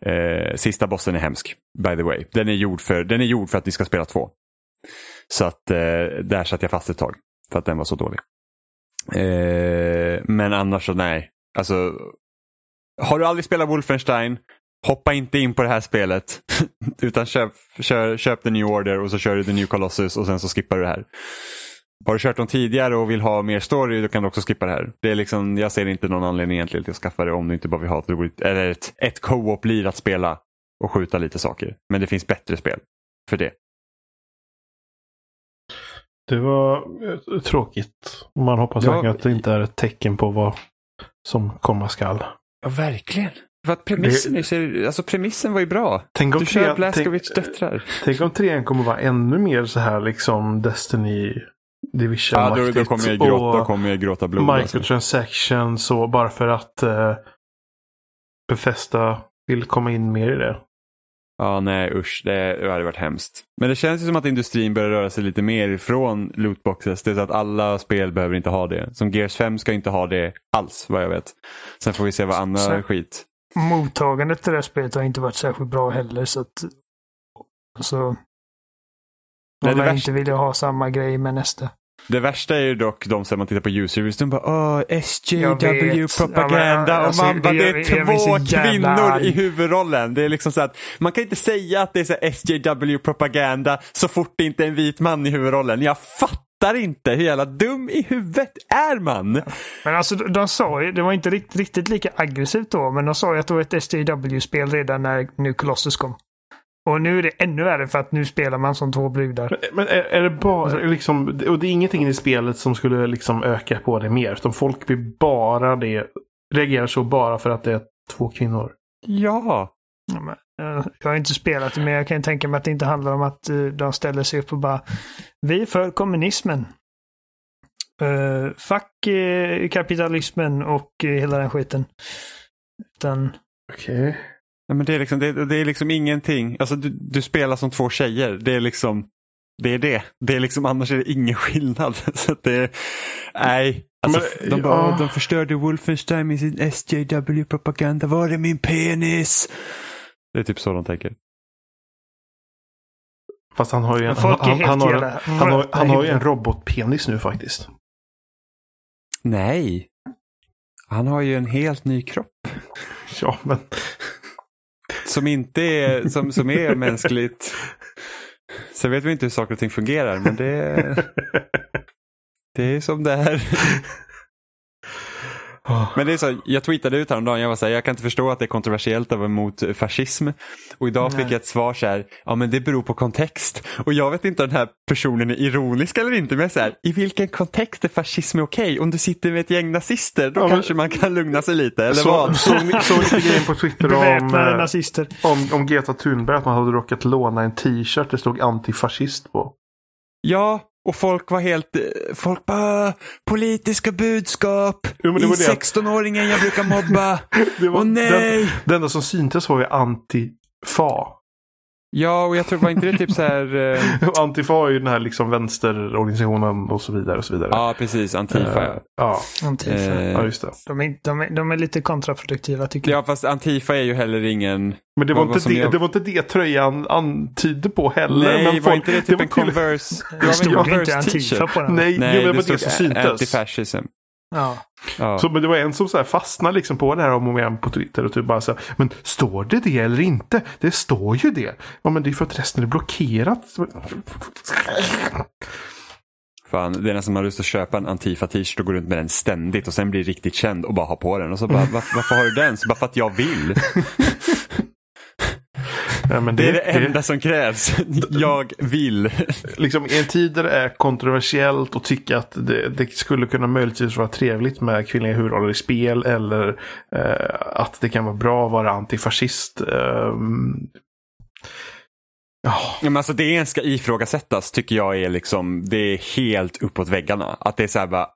Eh, sista bossen är hemsk, by the way. Den är gjord för, den är gjord för att ni ska spela två. Så att eh, där satt jag fast ett tag för att den var så dålig. Eh, men annars så nej. Alltså, har du aldrig spelat Wolfenstein, hoppa inte in på det här spelet. Utan köp, kör, köp The New Order och så kör du The New Colossus och sen så skippar du det här. Har du kört dem tidigare och vill ha mer story då kan du också skippa det här. Det är liksom, jag ser inte någon anledning egentligen till att skaffa det om du inte bara vill ha ett roligt, eller ett, ett co-op lir att spela och skjuta lite saker. Men det finns bättre spel för det. Det var eh, tråkigt. Man hoppas Ja. verkligen att det inte är ett tecken på vad som komma skall. Ja, verkligen. För att premissen, är så, alltså premissen var ju bra. Tänk om Du kör Blaskovic tänk- döttrar. Tänk om trean kommer vara ännu mer så här liksom Destiny Division Ja, då, då kommer jag gråta, då kommer jag gråta blod. Alltså. microtransactions och bara för att uh, Bethesda vill komma in mer i det. Ja, nej usch, det, det hade varit hemskt. Men det känns ju som att industrin börjar röra sig lite mer ifrån lootboxes. Det är så att alla spel behöver inte ha det. Som Gears 5 ska inte ha det alls, vad jag vet. Sen får vi se vad annan Så- skit. Mottagandet till det här spelet har inte varit särskilt bra heller så att... Så... Nej, Om det jag värsta- inte ville ha samma grej med nästa. Det värsta är ju dock de som man tittar på reviews, de bara åh. SJW-propaganda Ja, alltså, och man bara, det är två kvinnor i huvudrollen. Det är liksom så att man kan inte säga att det är så SJW-propaganda så fort det inte är en vit man i huvudrollen. Jag fattar inte hur jävla dum i huvudet är man? Men alltså de, sa ju, det var inte riktigt, riktigt lika aggressivt då, men de sa ju att det var ett SJW-spel redan när nu Colossus kom. Och nu är det ännu värre för att nu spelar man som två brudar. Men är, är det bara liksom, och det är ingenting i spelet som skulle liksom öka på det mer. Utan folk blir bara det, reagerar så bara för att det är två kvinnor. Ja. Ja, men, eh, Jag har inte spelat det, men jag kan tänka mig att det inte handlar om att eh, de ställer sig upp och bara Vi är för kommunismen. Uh, fuck eh, kapitalismen och eh, hela den skiten. Utan, Okej. Ja, men det, är liksom, det, det är liksom ingenting. Alltså, du, du spelar som två tjejer. Det är liksom det. Är det. det är liksom, annars är det ingen skillnad. Så att det är, nej. Alltså, Men, de, bara, ja. "Åh, de förstörde Wolfenstein med sin SJW-propaganda. Var är min penis? Det är typ så de tänker. Fast han har ju en, han, helt han, har, han, har, han har ju en robotpenis nu faktiskt. Nej. Han har ju en helt ny kropp. Ja, men Som inte är, som, som är mänskligt. Sen vet vi inte hur saker och ting fungerar, men det, det är som det är. Men det är så, jag tweetade ut häromdagen, jag var så här, jag kan inte förstå att det är kontroversiellt att vara emot fascism. Och idag Nej. fick jag ett svar så här, ja men det beror på kontext. Och jag vet inte om den här personen är ironisk eller inte, men så här, i vilken kontext är fascism okej? Om du sitter med ett gäng nazister, då Ja, men- kanske man kan lugna sig lite, eller så, vad? så, så lite grejen på Twitter om, eh, nazister. om, om Greta Thunberg att man hade råkat låna en t-shirt det stod antifascist på. Ja, och folk var helt, eh, folk bara, politiska budskap Jo, i var det. 16-åringen jag brukar mobba. Det var Åh nej! Den, det enda som syntes var ju antifa. Ja, och jag tror, var inte det typ så här, eh, Antifa är ju den här liksom vänsterorganisationen och så vidare. Och så vidare. ja precis, Antifa. Eh, ja. Antifa. Eh, ja, just det. De, är, de, är, de är lite kontraproduktiva tycker jag. Ja, fast Antifa är ju heller ingen... Men det var, inte det, gör- det var inte det tröjan antydde på heller. Nej, men var folk, inte det typ en var till- Converse? Det Det var stod en inte Antifa på den. Nej, Nej, det var det det stod antifascism. Ja. Ja. Så, men det var en som så här fastnade liksom på det här om och igen på Twitter och typ bara så här, Men står det det eller inte? Det står ju det. Ja men det är för att resten är blockerat. Fan, det är nästan som man har lust att köpa en Antifa t-shirt och gå runt med den ständigt och sen bli riktigt känd och bara ha på den. Och så bara, varför, varför har du den? Så bara för att jag vill. Ja, men Det är det enda som krävs. Jag vill. liksom, I en tid där det är kontroversiellt och tycka att det, det skulle kunna möjligtvis vara trevligt med kvinnliga huvudroller i spel eller eh, att det kan vara bra att vara antifascist. ehm, ja, Ja, men alltså det ska ifrågasättas tycker jag är liksom, det är helt uppåt väggarna. Att det är så här bara,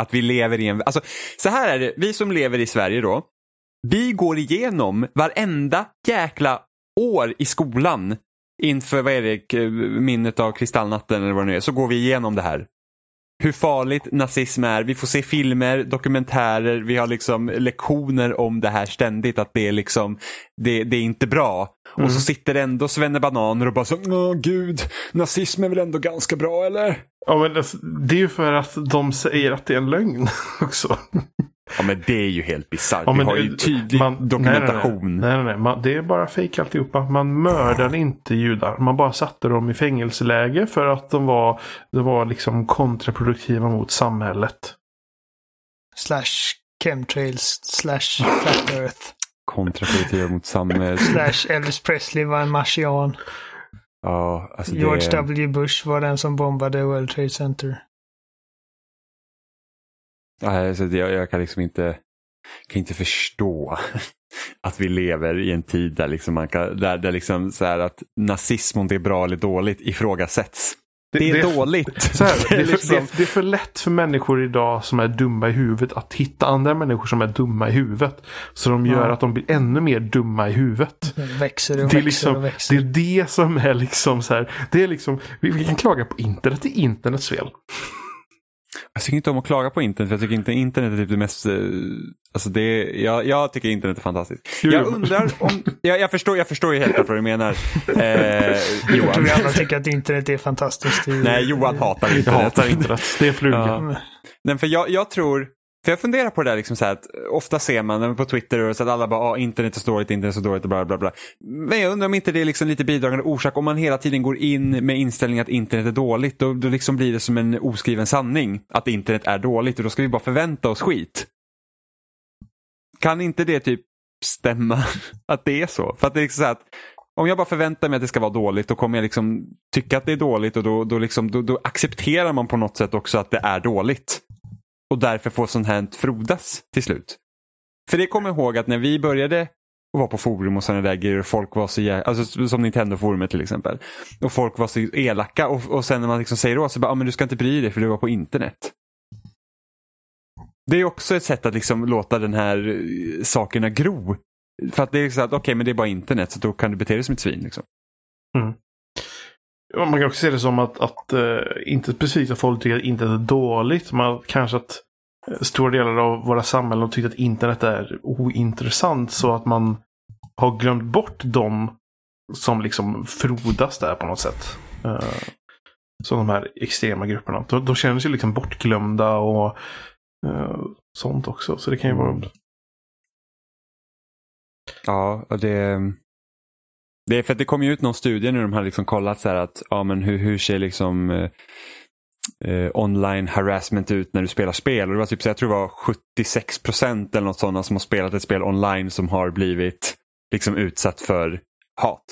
att vi lever i en, alltså så här är det, vi som lever i Sverige då, vi går igenom varenda jäkla år i skolan inför, vad är det, minnet av kristallnatten eller vad det nu är, så går vi igenom det här. Hur farligt nazism är, vi får se filmer, dokumentärer, vi har liksom lektioner om det här ständigt, att det är liksom, det, det är inte bra. Och så sitter ändå Bananer och bara så, åh gud, nazism är väl ändå ganska bra eller? ja, men det är ju för att de säger att det är en lögn också. Ja men det är ju helt bisarrt. Ja, vi har ju det- tydlig man- dokumentation. Nej, nej, nej. nej, Man, det är bara fejk alltihopa. Man mördade inte judar. Man bara satte dem i fängelseläge för att de var, de var liksom kontraproduktiva mot samhället. Slash chemtrails. Slash flat earth. Kontraproduktiva mot samhället. Slash Elvis Presley var en marsian. Ja, alltså det... George W. Bush var den som bombade World Trade Center. Alltså det, jag, jag kan liksom inte... kan inte förstå att vi lever i en tid där, liksom man kan, där, där liksom så här att nazism, om det är bra eller dåligt, ifrågasätts. Det, är dåligt. Så här, det, är för, liksom- det, är, det är för lätt för människor idag som är dumma i huvudet att hitta andra människor som är dumma i huvudet. Så de gör Ja. att de blir ännu mer dumma i huvudet. Växer och Det är, växer liksom, och växer. det är det som är liksom så här. Det är liksom, vi, vi kan klaga på internet, det är internets fel. Jag tycker inte om att klaga på internet, för jag tycker inte internet är typ det mest... eh, Alltså det, är- jag, jag tycker internet är fantastiskt. Jag undrar om... Jag, jag, förstår, jag förstår ju helt vad du menar, eh, Jag Johan. tror vi alla tycker att internet är fantastiskt. Nej, Johan hatar Jag internet. hatar internet. Det är fluga. Ja. Nej, för jag, jag tror, för jag funderar på det där liksom så här att ofta ser man på Twitter och så att alla bara ah, internet är så dåligt, internet är så dåligt och bla bla bla. Men jag undrar om inte det är liksom lite bidragande orsak om man hela tiden går in med inställningen att internet är dåligt. Då, då liksom blir det som en oskriven sanning att internet är dåligt och då ska vi bara förvänta oss skit. Kan inte det typ stämma att det är så? För att det är liksom så här att om jag bara förväntar mig att det ska vara dåligt då kommer jag liksom tycka att det är dåligt och då, då, liksom, då, då accepterar man på något sätt också att det är dåligt. Och därför får sånt här frodas till slut. För det kommer jag ihåg att när vi började och var på forum och sådana där grejer och folk var så jä... alltså som Nintendo-forumet till exempel. Och folk var så elaka och, och sen när man liksom säger åt så bara, ah, men du ska inte bry dig för du var på internet. Det är också ett sätt att liksom låta den här eh, sakerna gro. För att det är så att okej men det är bara internet så då kan du bete dig som ett svin. Liksom. Mm. Man kan också se det som att, att eh, inte specifikt att folk tycker att internet är dåligt. Men kanske att eh, stora delar av våra samhällen har tyckt att internet är ointressant. Så att man har glömt bort dem som liksom frodas där på något sätt. Uh, som de här extrema grupperna. De, de känner sig liksom bortglömda och eh, sånt också. Så det kan ju vara... Mm. Ja, och det, det är för att det kom ju ut någon studie nu de hade liksom kollat så att ja, men hur, hur ser liksom eh, eh, online harassment ut när du spelar spel. Och det var typ så jag tror det var 76 procent eller något sådant som har spelat ett spel online som har blivit liksom utsatt för hat.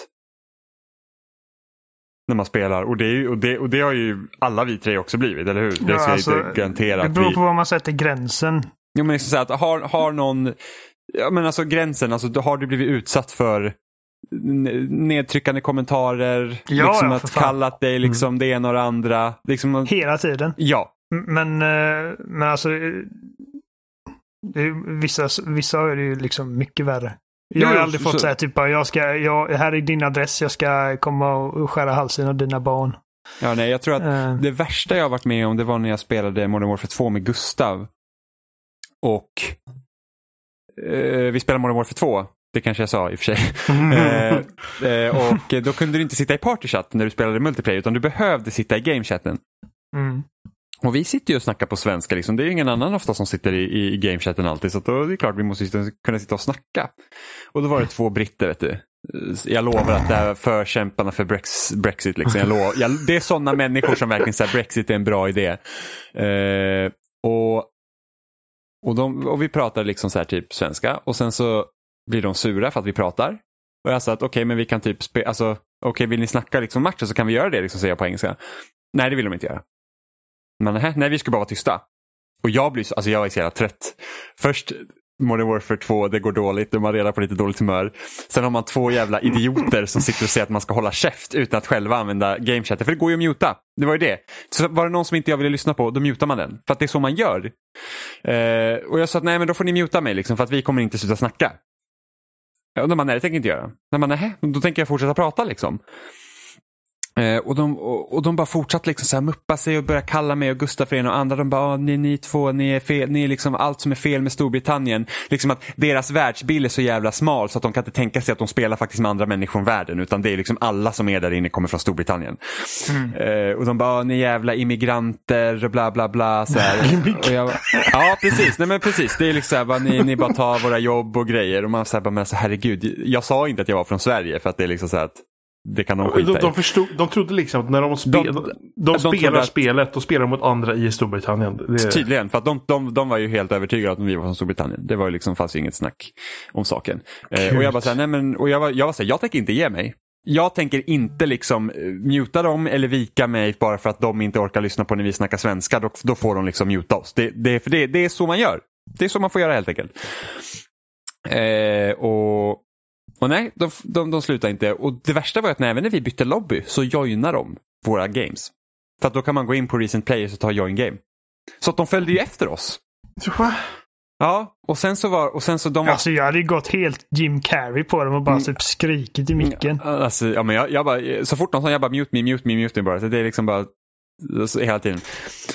När man spelar och det, är, och, det, och det har ju alla vi tre också blivit, eller hur? Det Ja, ska alltså, jag inte garantera Det beror vi... på var man sätter gränsen. Jo, men liksom så här att har, har någon, ja men alltså gränsen, alltså har du blivit utsatt för nedtryckande kommentarer, Ja, liksom ja, att fan. kallat dig liksom det ena och det andra. Liksom, Hela tiden. ja, Men, eh, men alltså, eh, det är, vissa, vissa har det ju liksom mycket värre. Jag har Jo, aldrig så- fått säga typ jag ska, jag, här är din adress, jag ska komma och skära halsen av dina barn. ja nej, jag tror att Eh, det värsta jag har varit med om det var när jag spelade Modern Warfare 2 med Gustav. Och eh, vi spelade Modern Warfare 2, det kanske jag sa i och för sig. eh, eh, och då kunde du inte sitta i partychatt när du spelade multiplayer utan du behövde sitta i gamechatten. mm. Och vi sitter ju och snackar på svenska, liksom. det är ju ingen annan ofta som sitter i, i gamechatten alltid. Så att då är det klart vi måste kunna sitta och snacka. Och då var det två britter, vet du. Jag lovar att det här är förkämparna för Brex, Brexit. Liksom. Jag lovar, jag, det är sådana människor som verkligen säger Brexit är en bra idé. Eh, och, och, de, och vi pratar liksom så här typ svenska och sen så blir de sura för att vi pratar. Och jag sa att okej, men vi kan typ, spela, alltså, okej, vill ni snacka liksom matchen så kan vi göra det, liksom, säger jag på engelska. Nej, det vill de inte göra. Men nej, nej, vi ska bara vara tysta. Och jag blir så, alltså jag är så jävla trött. Först Modern Warfare 2, det går dåligt, de har reda på lite dåligt humör. Sen har man två jävla idioter som sitter och säger att man ska hålla käft utan att själva använda gamechatten. För det går ju att muta. Det var ju det. Så var det någon som inte jag ville lyssna på, då mutar man den. För att det är så man gör. Eh, och jag sa att nej men då får ni muta mig liksom, för att vi kommer inte sluta snacka. Jag undrar, nej det tänker jag inte göra. Nej, men, nej, då tänker jag fortsätta prata liksom. Eh, och, de, och, och de bara fortsatte liksom så här muppa sig och börja kalla mig och Gustaf för en och andra. De bara, ah, ni, ni två, ni är, fel, ni är liksom allt som är fel med Storbritannien. Liksom att deras världsbild är så jävla smal så att de kan inte tänka sig att de spelar faktiskt med andra människor från världen. Utan det är liksom alla som är där inne kommer från Storbritannien. Eh, och de bara, ah, ni jävla immigranter och bla bla bla. Så och jag, ja, precis. Nej men precis. Det är liksom så här, bara, ni, ni bara tar våra jobb och grejer. Och man säger bara, men alltså, herregud. Jag sa inte att jag var från Sverige för att det är liksom så här att det kan de skita De, de, förstod, de trodde liksom att när de, spe, de, De- de, spelar att- spelet, då spelar de mot andra i Storbritannien. Det, Tydligen, för att de, de, de var ju helt övertygade att vi var från Storbritannien. Det var ju liksom, fanns ju inget snack om saken. Eh, och jag bara såhär, nej men, och jag var, jag var såhär, jag tänker inte ge mig. Jag tänker inte liksom eh, muta dem eller vika mig bara för att de inte orkar lyssna på när vi snackar svenska. Då, då får de liksom muta oss. Det, det, för det, det är så man gör. Det är så man får göra helt enkelt. Eh, och, och nej, de, de, de slutar inte. Och det värsta var att när, även när vi bytte lobby så joinar de våra games. För att då kan man gå in på recent players och ta join game. Så att de följde ju efter oss. Va? Ja, och sen så var, och sen så de var... Alltså jag hade ju gått helt Jim Carrey på dem och bara typ skrikit i micken. Alltså, ja, men jag, jag bara, så fort någon sa jag bara mute me, mute me, mute me bara. Så det är liksom bara så, hela tiden.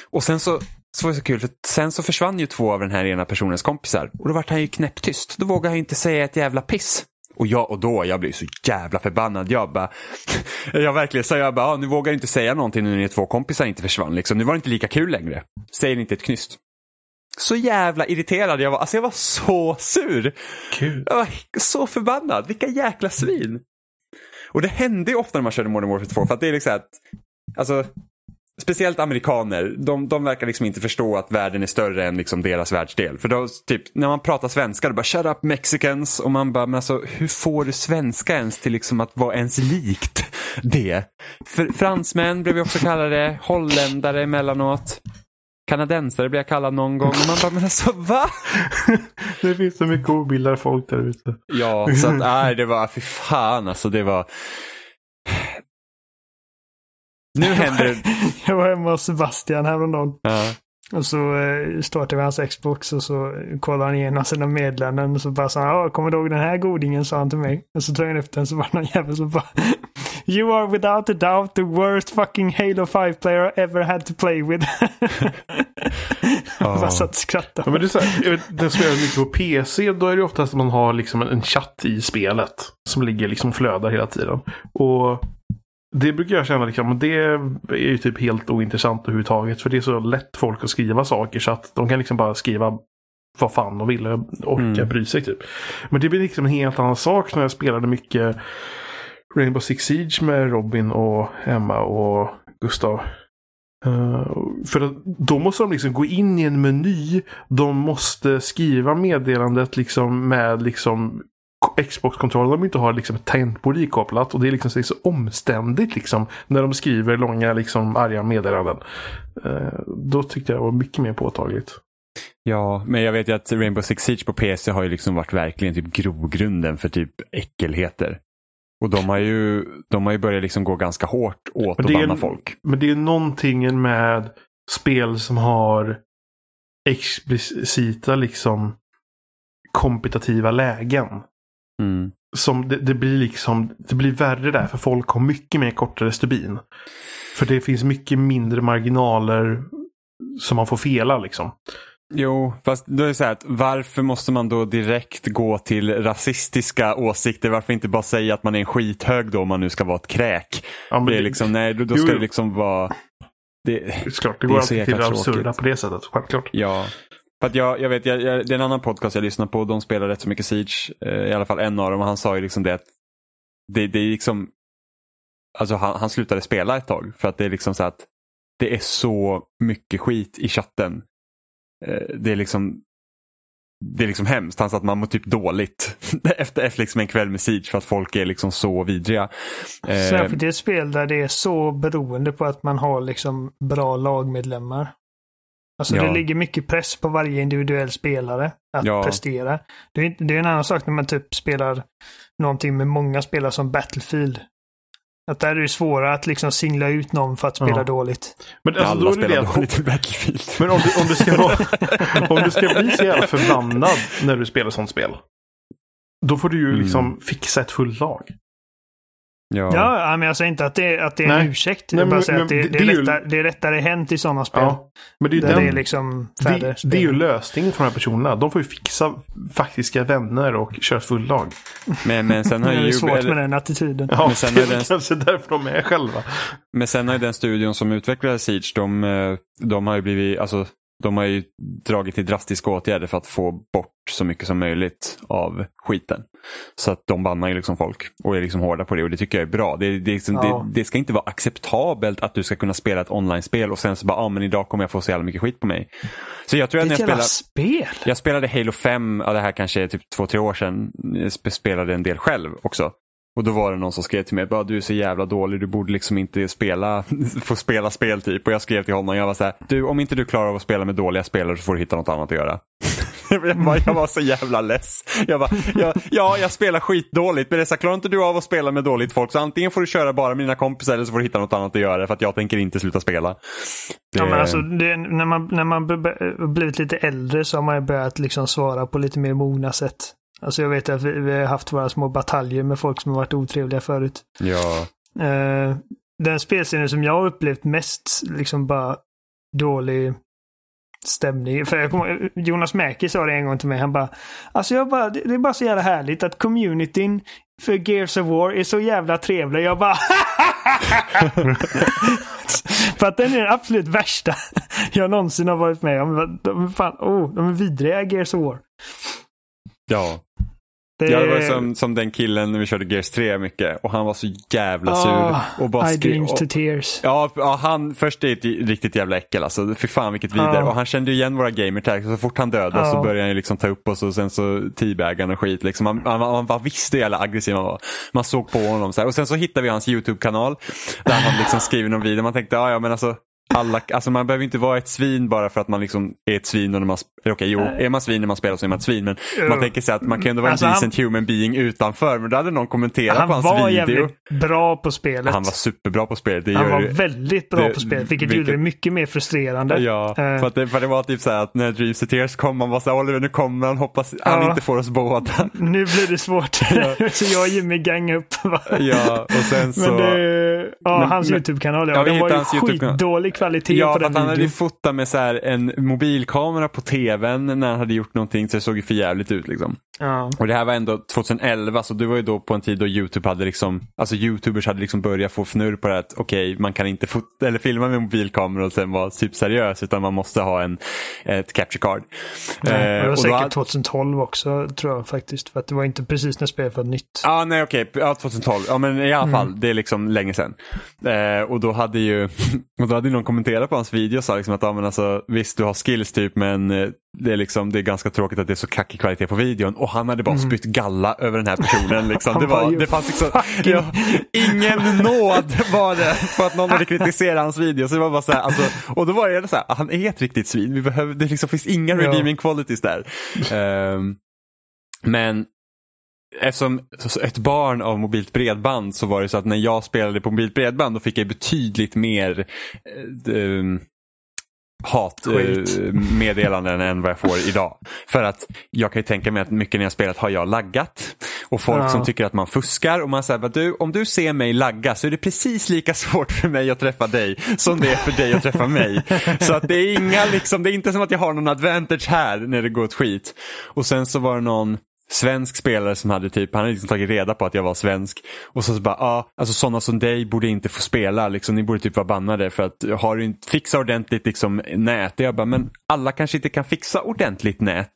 Och sen så, så var det så kul, för sen så försvann ju två av den här ena personens kompisar. Och då vart han ju knäpptyst. Då vågade han inte säga ett jävla piss. Och jag och då, jag blev så jävla förbannad. Jag bara, jag verkligen sa jag bara, ah, nu vågar jag inte säga någonting nu när två kompisar inte försvann. Liksom. Nu var det inte lika kul längre. Säger inte ett knyst. Så jävla irriterad jag var. Alltså jag var så sur. Kul. Jag var så förbannad. Vilka jäkla svin. Och det hände ju ofta när man körde Modern Warfare 2 för att det är liksom att, alltså, speciellt amerikaner, de, de verkar liksom inte förstå att världen är större än liksom deras världsdel. För då, typ, när man pratar svenska, då bara shut up mexicans och man bara, men alltså hur får du svenska ens till liksom att vara ens likt det? För, fransmän blev vi också kallade, holländare emellanåt. Kanadensare blev jag kallad någon gång. Och man bara, men alltså va? det finns så mycket obildade folk där ute. Ja, så att nej, det var, fy fan alltså det var. Nu händer det. Jag var hemma hos Sebastian häromdagen. Ja. Och så eh, startade vi hans Xbox och så kollade han igenom sina meddelanden. Och så bara sa han, kommer du ihåg den här godingen? sa han till mig. Och så tog jag efter den så var det någon jävel som bara You are without a doubt the worst fucking Halo 5 player I ever had to play with. Jag bara satt och skrattade. Ja, men det är så här, jag vet, som gör mycket på PC, då är det oftast att man har liksom en chatt i spelet. Som ligger liksom flödar hela tiden. Och det brukar jag känna liksom, det är ju typ helt ointressant överhuvudtaget. För det är så lätt folk att skriva saker så att de kan liksom bara skriva vad fan de vill och orka Mm. bry sig typ. Men det blir liksom en helt annan sak när jag spelade mycket Rainbow Six Siege med Robin och Emma och Gustav. Eh, för att då måste de liksom gå in i en meny. De måste skriva meddelandet liksom med liksom Xbox-kontrollen de inte har liksom ett tangentbord ikopplat. Och det är liksom så, det är så omständigt liksom när de skriver långa liksom arga meddelanden. Eh, då tyckte jag det var mycket mer påtagligt. Ja, men jag vet ju att Rainbow Six Siege på PC har ju liksom varit verkligen typ grogrunden för typ äckelheter. Och de har ju, de har ju börjat liksom gå ganska hårt åt att banna folk. Men det är någonting med spel som har explicita liksom kompetitiva lägen. Mm. Som det, det blir liksom, det blir värre där för folk har mycket mer kortare stubin. För det finns mycket mindre marginaler som man får fela liksom. Jo, fast då är det så här att varför måste man då direkt gå till rasistiska åsikter? Varför inte bara säga att man är en skithög då om man nu ska vara ett kräk? Ja, Det är liksom, nej, då, då ska jo. det liksom vara... Det, Det är klart, det Det går alltid till det absurda på det sättet. Självklart. Ja. För att jag, jag vet, jag, jag, det är en annan podcast jag lyssnar på. De spelar rätt så mycket Siege. Eh, I alla fall en av dem. Och han sa ju liksom det att det, det är liksom... Alltså han, han slutade spela ett tag. För att det är liksom så att det är så mycket skit i chatten. Eh, det är liksom det är liksom hemskt. Han sa att man mår typ dåligt efter, efter liksom en kväll med Siege för att folk är liksom så vidriga. Eh, Särskilt i ett spel där det är så beroende på att man har liksom bra lagmedlemmar. Alltså Ja. det ligger mycket press på varje individuell spelare att Ja. prestera. Det är, det är en annan sak när man typ spelar någonting med många spelare som Battlefield. Att där är det svårare att liksom singla ut någon för att spela Ja. dåligt. Men alltså, alla då är det det spelar att dåligt i Battlefield. Men om du, om, du ska vara, om du ska bli så jävla förbannad när du spelar sånt spel. Då får du ju Mm. liksom fixa ett fullt lag. Ja. Ja, men jag säger inte att det, att det är en Nej. ursäkt. Nej, jag bara men- säger men att det, det- det, är är ju- lättare, det är lättare hänt i sådana spel. Ja. Men det är ju Där den, det är liksom det, det är ju lösningen för de här personerna. De får ju fixa faktiska vänner och köra ett fullt lag. Men, men sen har det ju är svårt eller- med den attityden. Ja, Men sen det är är den- kanske därför de är själva. Men sen har ju den studion som utvecklade Siege, de, eh, de har ju blivit, alltså de har ju dragit till drastiska åtgärder för att få bort så mycket som möjligt av skiten. Så att de bannar ju liksom folk och är liksom hårda på det och det tycker jag är bra. Det, det, liksom, Ja. det, det ska inte vara acceptabelt att du ska kunna spela ett online-spel och sen så bara, ja ah, men idag kommer jag få så jävla mycket skit på mig. Så jag tror att är när jag spelar, spel. jag spelade Halo 5, ja, det här kanske är typ två, tre år sedan, jag sp- spelade en del själv också. Och då var det någon som skrev till mig, bara, du är så jävla dålig, du borde liksom inte spela, få spela spel typ. Och jag skrev till honom, jag var så här, du om inte du klarar av att spela med dåliga spelare så får du hitta något annat att göra. jag, bara, jag var så jävla less. Jag bara, jag, ja, jag spelar skitdåligt, men det är så klarar inte du av att spela med dåligt folk så antingen får du köra bara med dina kompisar eller så får du hitta något annat att göra för att jag tänker inte sluta spela. Det... Ja, men alltså, det, när man, när man blivit lite äldre så har man börjat liksom svara på lite mer mogna sätt. Alltså jag vet att vi, vi har haft våra små bataljer med folk som har varit otrevliga förut. Ja. Uh, den spelserien som jag har upplevt mest liksom bara dålig stämning. För jag kommer, Jonas Mäki sa det en gång till mig. Han bara, alltså jag bara, det är bara så jävla härligt att communityn för Gears of War är så jävla trevlig. Jag bara För att den är den absolut värsta jag någonsin har varit med om. De är fan, oh, de är vidriga Gears of War. Ja. Det... Ja, det var som, som den killen när vi körde Gears 3 mycket och han var så jävla sur. Oh, och bara I dreams to tears. Ja, ja, han först är ett riktigt jävla äckel alltså. Fy fan vilket vidare. Oh. Och han kände ju igen våra gamertags. Så fort han dödade oh. så började han ju liksom ta upp oss och sen så teabagade och skit. Liksom. Man, man, man bara visste hur jävla aggressiv han var. Man såg på honom så här. Och sen så hittade vi hans YouTube-kanal där han liksom skriver någon video. Man tänkte, ja ja men alltså alla, alltså man behöver inte vara ett svin bara för att man liksom är ett svin. Och när man, okej, okay, jo, är man svin när man spelar så är man ett svin. Men uh, man tänker sig att man kan ändå vara alltså en decent han, human being utanför. Men då hade någon kommenterat på hans video. Han var jävligt bra på spelet. Han var superbra på spelet. Det han var det, väldigt bra det, på spelet, vilket, vilket gjorde det mycket mer frustrerande. Ja, uh, för, att det, för det var typ så här att när Dreams of Tears kom, man var så här, Oliver nu kommer han, hoppas han inte får oss båda. Nu blir det svårt. så jag och Jimmy gang upp. ja, och sen så. Men det, ja, men, hans YouTube-kanal, ja den var ju skitdålig kvalitet ja, på den han hade fotat med så en mobilkamera på tvn när han hade gjort någonting så det såg ju för jävligt ut. Liksom. Ja. Och det här var ändå 2011 så det var ju då på en tid då Youtube hade liksom, alltså Youtubers hade liksom börjat få fnurr på det att okej, okay, man kan inte fota, eller filma med mobilkamera och sen vara typ seriös utan man måste ha en, ett capture card. Ja, det var eh, säkert hade... 2012 också tror jag faktiskt. För att det var inte precis när spelet var nytt. Ja, ah, nej okej, okay. ja 2012. Ja men i alla mm. fall, det är liksom länge sedan. Eh, och då hade ju, och då hade någon kommenterat på hans video sa liksom att ja, men alltså, visst du har skills typ men eh, det är, liksom, det är ganska tråkigt att det är så kackig kvalitet på videon och han hade bara mm. spytt galla över den här personen. Liksom. Det, var, det fanns liksom, ja, ingen nåd var det för att någon hade kritiserat hans video. Så det var bara så här, alltså, och då var det så här, han är ett riktigt svin. Vi behöver, det liksom finns inga redeeming qualities där. Um, men Eftersom ett barn av mobilt bredband så var det så att när jag spelade på mobilt bredband då fick jag betydligt mer eh, hatmeddelanden än vad jag får idag. För att jag kan ju tänka mig att mycket när jag spelat har jag laggat. Och folk ja. som tycker att man fuskar och man säger du, om du ser mig lagga så är det precis lika svårt för mig att träffa dig som det är för dig att träffa mig. Så att det är inga liksom, det är inte som att jag har någon advantage här när det går åt skit. Och sen så var det någon svensk spelare som hade typ, han hade liksom tagit reda på att jag var svensk. Och så, så bara, ja, ah, alltså sådana som dig borde inte få spela, liksom, ni borde typ vara bannade för att har du inte fixat ordentligt liksom, nät. Jag bara, men alla kanske inte kan fixa ordentligt nät.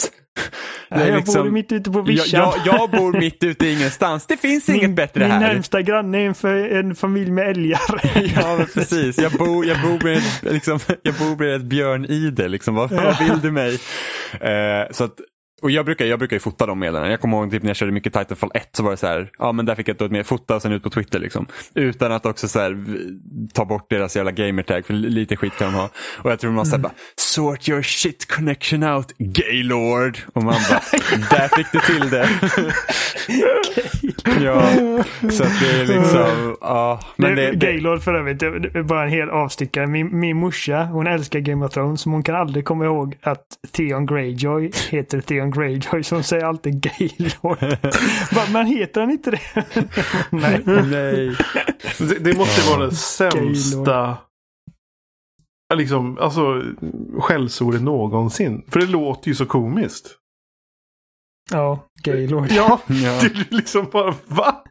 Nej, jag liksom, bor mitt ute på vischan. Jag, jag, jag, bor mitt ute i ingenstans. Det finns min, inget bättre min här. Min närmsta granne är en, för, en familj med älgar. ja, precis. Jag bor, jag bor med, liksom, jag bor med ett björnide. Liksom. Vad, vad vill du mig? Uh, så att och jag brukar, jag brukar ju fota de meddelandena. Jag kommer ihåg typ när jag körde mycket Titanfall 1 så var det så här, ja men där fick jag ett mer fota och sen ut på Twitter liksom. Utan att också så här, ta bort deras jävla gamertag för lite skit kan de ha. Och jag tror var såhär mm. bara, sort your shit connection out, gaylord. Och man bara, där fick du till det. ja, så att det är liksom, ja. Men det, det, Gaylord för övrigt, det är bara en hel avstickare. Min, min morsa, hon älskar Game of Thrones, men hon kan aldrig komma ihåg att Theon Greyjoy heter Theon Greyjoy som säger alltid Gaylord. Man heter han inte det? Nej. Nej. Det, det måste vara det sämsta liksom, alltså, skällsordet någonsin. För det låter ju så komiskt. Ja, Gaylord. Ja, ja. det är liksom bara va?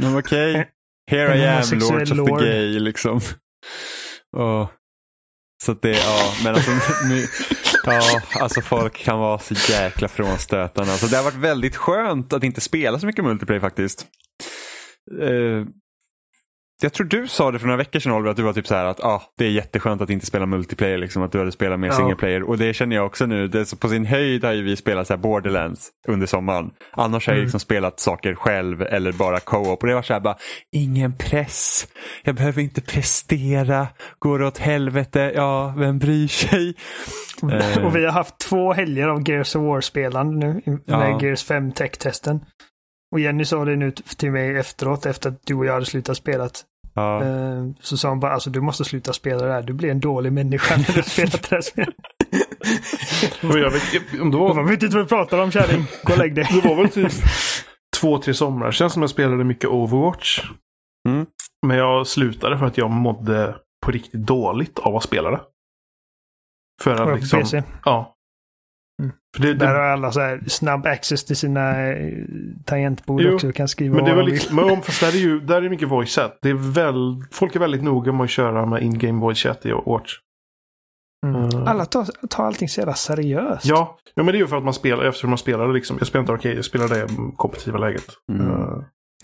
Men okej. Okay. Here I am, Lords of the Gay liksom. Oh. Så det, ja, men alltså, ja, alltså folk kan vara så jäkla frånstötande. Alltså, det har varit väldigt skönt att inte spela så mycket multiplayer faktiskt. Uh, jag tror du sa det för några veckor sedan Oliver, att du var typ så här att ah, det är jätteskönt att inte spela multiplayer, liksom, att du hade spelat mer Ja. single player. Och det känner jag också nu. Det på sin höjd har ju vi spelat så Borderlands under sommaren. Annars har jag Mm. liksom spelat saker själv eller bara co-op. Och det var så här bara, ingen press. Jag behöver inte prestera. Går det åt helvete, ja, vem bryr sig? Eh. Och vi har haft två helger av Gears of War-spelande nu i- med Ja. Gears 5 Tech-testen. Och Jenny sa det nu till mig efteråt efter att du och jag hade slutat spela. Ja. Eh, Så sa hon bara alltså du måste sluta spela det här. Du blir en dålig människa när du har spelat det här spelet. Jag vet, om det, var, vet inte vad du pratar om kärring. Gå och lägg dig. det var väl typ två, tre somrar sedan som jag spelade mycket Overwatch. Mm. Men jag slutade för att jag mådde på riktigt dåligt av att spela det. För att liksom... PC. Ja. Mm. För det, Där det, har alla så här snabb access till sina eh, tangentbord Jo, också. Du kan skriva men det vad var de vill. liksom, men om, fast där är ju där är det mycket voice chat. Det är väl, folk är väldigt noga med att köra med in-game voice chat i Overwatch. Mm. Mm. Alla tar, tar allting så jävla seriöst. Ja, ja, men det är ju för att man spelar, eftersom man spelar liksom, jag spelar inte arcade, jag spelar det i kompetitiva läget. Mm. Eh,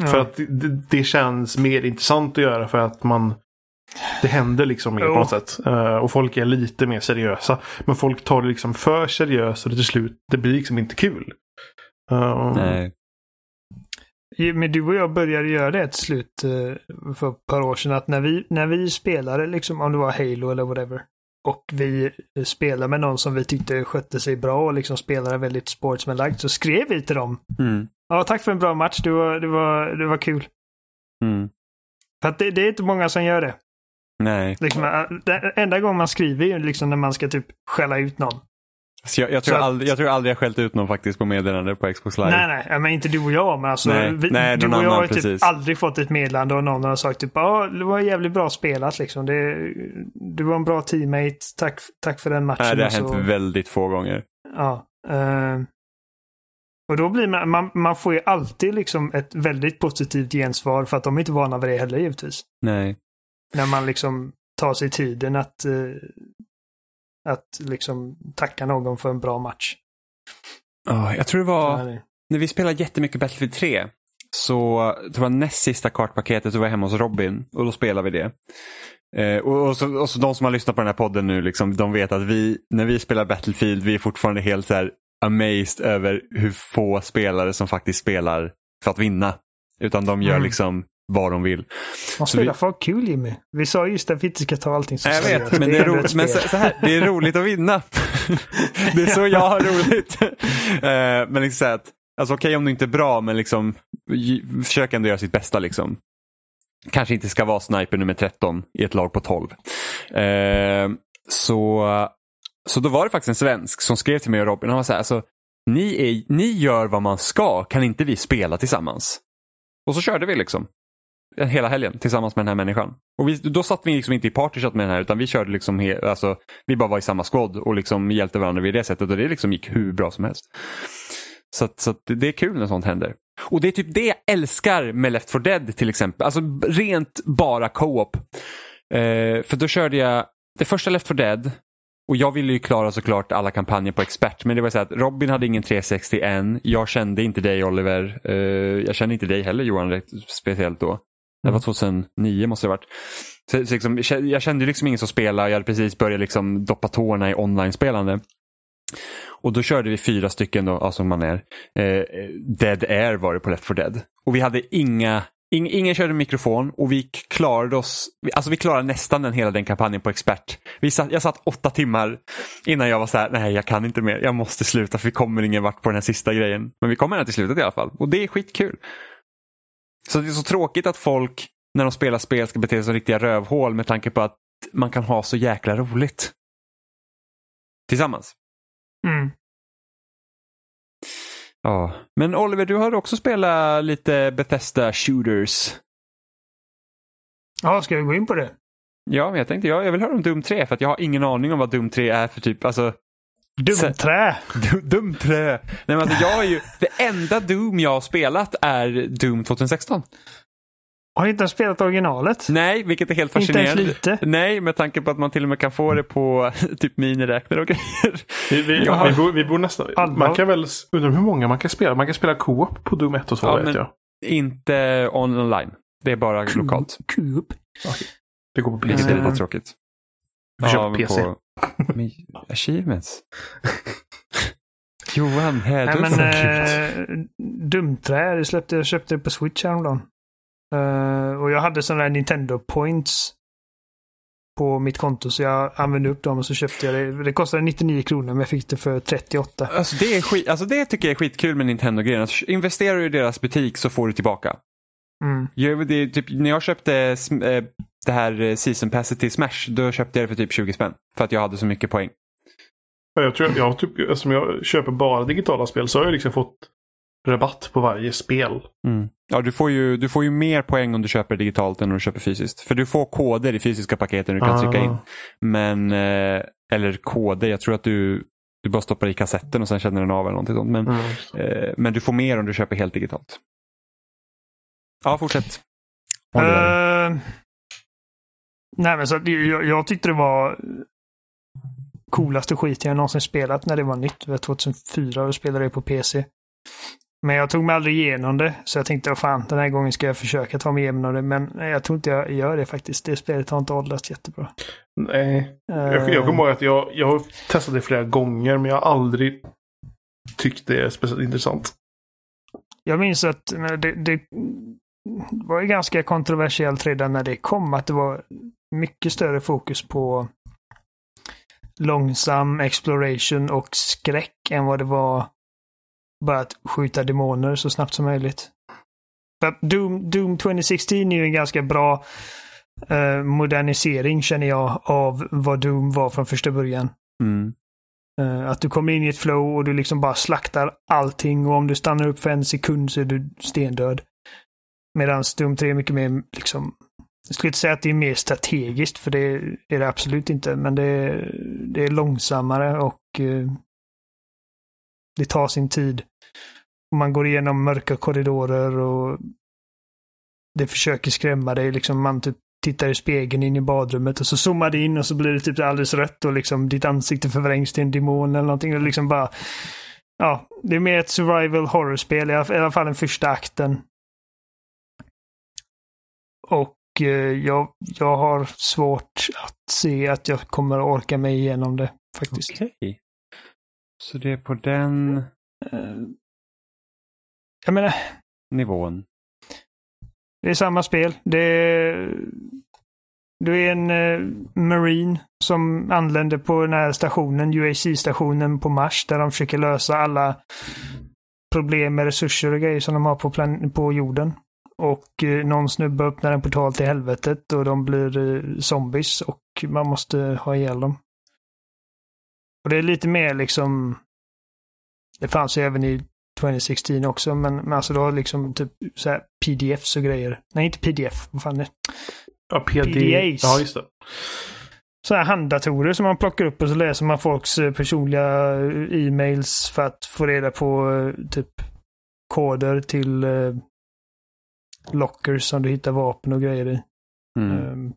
Ja. För att det, det, det känns mer intressant att göra för att man det händer liksom mer Jo. på något sätt. Eh, och folk är lite mer seriösa. Men folk tar det liksom för seriöst och det till slut, det blir liksom inte kul. Eh, Nej. Men du och jag började göra det till slut eh, för ett par år sedan. Att när vi, när vi spelade, liksom, om det var Halo eller whatever, och vi spelade med någon som vi tyckte skötte sig bra och liksom spelade väldigt sportsmanlagt, så skrev vi till dem. Mm. Ja, tack för en bra match. Det var, det var, det var kul. Mm. För att det, det är inte många som gör det. Nej. Liksom, den enda gången man skriver är ju liksom när man ska typ skälla ut någon. Så jag, jag, tror Så att- aldrig, jag tror aldrig jag skällt ut någon faktiskt på meddelande på Xbox Live. Nej, nej, men inte du och jag, men alltså Nej, vi, nej, du och jag har ju typ aldrig fått ett meddelande och någon har sagt typ ja, det var jävligt bra spelat liksom. Det, du var en bra teammate, tack, tack för den matchen. Nej, det har så- hänt väldigt få gånger. Ja. eh, och då blir man, man, man får ju alltid liksom ett väldigt positivt gensvar för att de är inte vana vid det heller givetvis. Nej. När man liksom tar sig tiden att, eh, att liksom tacka någon för en bra match. Ja, jag tror det var... Det- När vi spelade jättemycket Battlefield 3 så det var näst sista kartpaketet så var jag hemma hos Robin och då spelade vi det. Eh, och, och, så, och så de som har lyssnat på den här podden nu, liksom, de vet att vi, när vi spelar Battlefield, vi är fortfarande helt så här amazed över hur få spelare som faktiskt spelar för att vinna. Utan de gör Mm. liksom vad de vill. Man Så vi- spelar för kul Jimmy. Vi sa just att vi inte ska ta allting så Nej, jag seriöst. vet, men, det är ett men så, så här, det är roligt att vinna. det är så jag har roligt. Eh, men liksom så att, alltså okej om du inte är bra, men liksom försök ändå göra sitt bästa. liksom. Kanske inte ska vara sniper nummer 13 i ett lag på 12. Eh, så, så då var det faktiskt en svensk som skrev till mig och Robin. Han var så här, alltså, ni, är, ni gör vad man ska, kan inte vi spela tillsammans? Och så körde vi liksom hela helgen tillsammans med den här människan. Och vi, då satt vi liksom inte i partychat med den här utan vi körde liksom, he, alltså, vi bara var i samma squad och liksom hjälpte varandra vid det sättet och det liksom gick hur bra som helst. Så, att, så att det- är kul när sånt händer. Och det är typ det jag älskar med Left 4 Dead till exempel. Alltså rent bara co-op. Eh, för då körde jag det första Left 4 Dead och jag ville ju klara såklart alla kampanjer på expert. Men det var så att Robin hade ingen 360 än. Jag kände inte dig Oliver. Eh, jag kände inte dig heller Johan rätt speciellt då. Det var 2009 måste det ha varit. Så, så liksom, jag kände liksom ingen som spelade. Jag hade precis börjat liksom doppa tårna i online-spelande. Och då körde vi fyra stycken då, alltså man är. Eh, Dead Air var det på Left 4 Dead. Och vi hade inga, ing, ingen körde mikrofon och vi klarade oss, alltså vi klarade nästan den hela den kampanjen på expert. Vi satt, jag satt åtta timmar innan jag var så här, nej jag kan inte mer, jag måste sluta för vi kommer ingen vart på den här sista grejen. Men vi kommer ända till slutet i alla fall och det är skitkul. Så det är så tråkigt att folk när de spelar spel ska bete sig som riktiga rövhål med tanke på att man kan ha så jäkla roligt. Tillsammans. Mm. Ja, men Oliver, du har också spelat lite Bethesda Shooters. Ja, ska vi gå in på det? Ja, men jag tänkte jag, jag vill höra om Doom 3 för att jag har ingen aning om vad Doom 3 är för typ, alltså Dumträ! Du- 3. Nej men alltså jag är ju, det enda Doom jag har spelat är Doom 2016. Har ni inte spelat originalet? Nej, vilket är helt Inte ens fascinerande. lite? Nej, med tanke på att man till och med kan få det på typ miniräknare och grejer. Vi, vi, Ja. vi, bor, vi bor nästan... Alla. Man kan väl... Undrar hur många man kan spela. Man kan spela co-op på Doom 1 och 2 Ja, vet men- jag. Inte online. Det är bara lokalt. Coop. Det går på Vilket PC. är lite tråkigt. Vi kör på PC. på- Men, achievements. Johan, här Nej du men eh, Dumträ, det släppte, jag köpte det på Switch häromdagen. Eh, och jag hade sådana där Nintendo points på mitt konto så jag använde upp dem och så köpte jag det. Det kostade 99 kronor men jag fick det för 38. Alltså det, är skit, alltså det tycker jag är skitkul med Nintendo-grejen. Att Investerar du i deras butik så får du tillbaka. Mm. Jag, det, typ, när jag köpte eh, det här eh, season passet till Smash, då köpte jag det för typ 20 spänn. För att jag hade så mycket poäng. Ja, Jag tror jag, typ, eftersom jag köper bara digitala spel så har jag liksom fått rabatt på varje spel. Mm. Ja, du får, ju, du får ju mer poäng om du köper digitalt än om du köper fysiskt. För du får koder i fysiska paketen du kan Ah. trycka in. Men, eh, eller koder, jag tror att du, du bara stoppar i kassetten och sen känner den av eller någonting sånt. Men, Mm. eh, men du får mer om du köper helt digitalt. Ja, fortsätt. Eh, nej men så jag, jag tyckte det var coolaste skiten jag någonsin spelat när det var nytt. Det var 2004 och spelade det på PC. Men jag tog mig aldrig igenom det. Så jag tänkte, vad fan, den här gången ska jag försöka ta mig igenom det. Men jag tror inte jag gör det faktiskt. Det spelet har inte åldrats jättebra. Nej. Jag, Eh, jag kommer ihåg att jag, jag har testat det flera gånger men jag har aldrig tyckt det är speciellt intressant. Jag minns att men det, det var ju ganska kontroversiellt redan när det kom. Att det var mycket större fokus på långsam exploration och skräck än vad det var bara att skjuta demoner så snabbt som möjligt. För Doom, Doom 2016 är ju en ganska bra eh, modernisering känner jag av vad Doom var från första början. Mm. Eh, Att du kommer in i ett flow och du liksom bara slaktar allting och om du stannar upp för en sekund så är du stendöd. Medan Doom 3 är mycket mer liksom jag skulle inte säga att det är mer strategiskt för det är det absolut inte. Men det är, det är långsammare och eh, det tar sin tid. Och man går igenom mörka korridorer och det försöker skrämma dig. Liksom man typ tittar i spegeln in i badrummet och så zoomar det in och så blir det typ alldeles rött och liksom ditt ansikte förvrängs till en demon eller någonting. Och liksom bara, ja, det är mer ett survival horror-spel, i alla- i alla fall den första akten. Och eh, jag, jag har svårt att se att jag kommer att orka mig igenom det faktiskt. Okej. Så det är på den Eh, Jag menar, nivån. Det är samma spel. Det är, du är en eh, marine som anländer på den här stationen, UAC-stationen på Mars, där de försöker lösa alla problem med resurser och grejer som de har på, plan- på jorden. Och eh, någon snubbe öppnar en portal till helvetet och de blir eh, zombies och man måste ha ihjäl dem. Och det är lite mer liksom... Det fanns ju även i 2016 också, men, men alltså har liksom typ så här PDFs och grejer. Nej, inte PDF. Vad fan är det? Ja, PD... PDAs. Ja, just det. Så här handdatorer som man plockar upp och så läser man folks eh, personliga e-mails för att få reda på typ koder till lockers som du hittar vapen och grejer i. Mm. Ehm,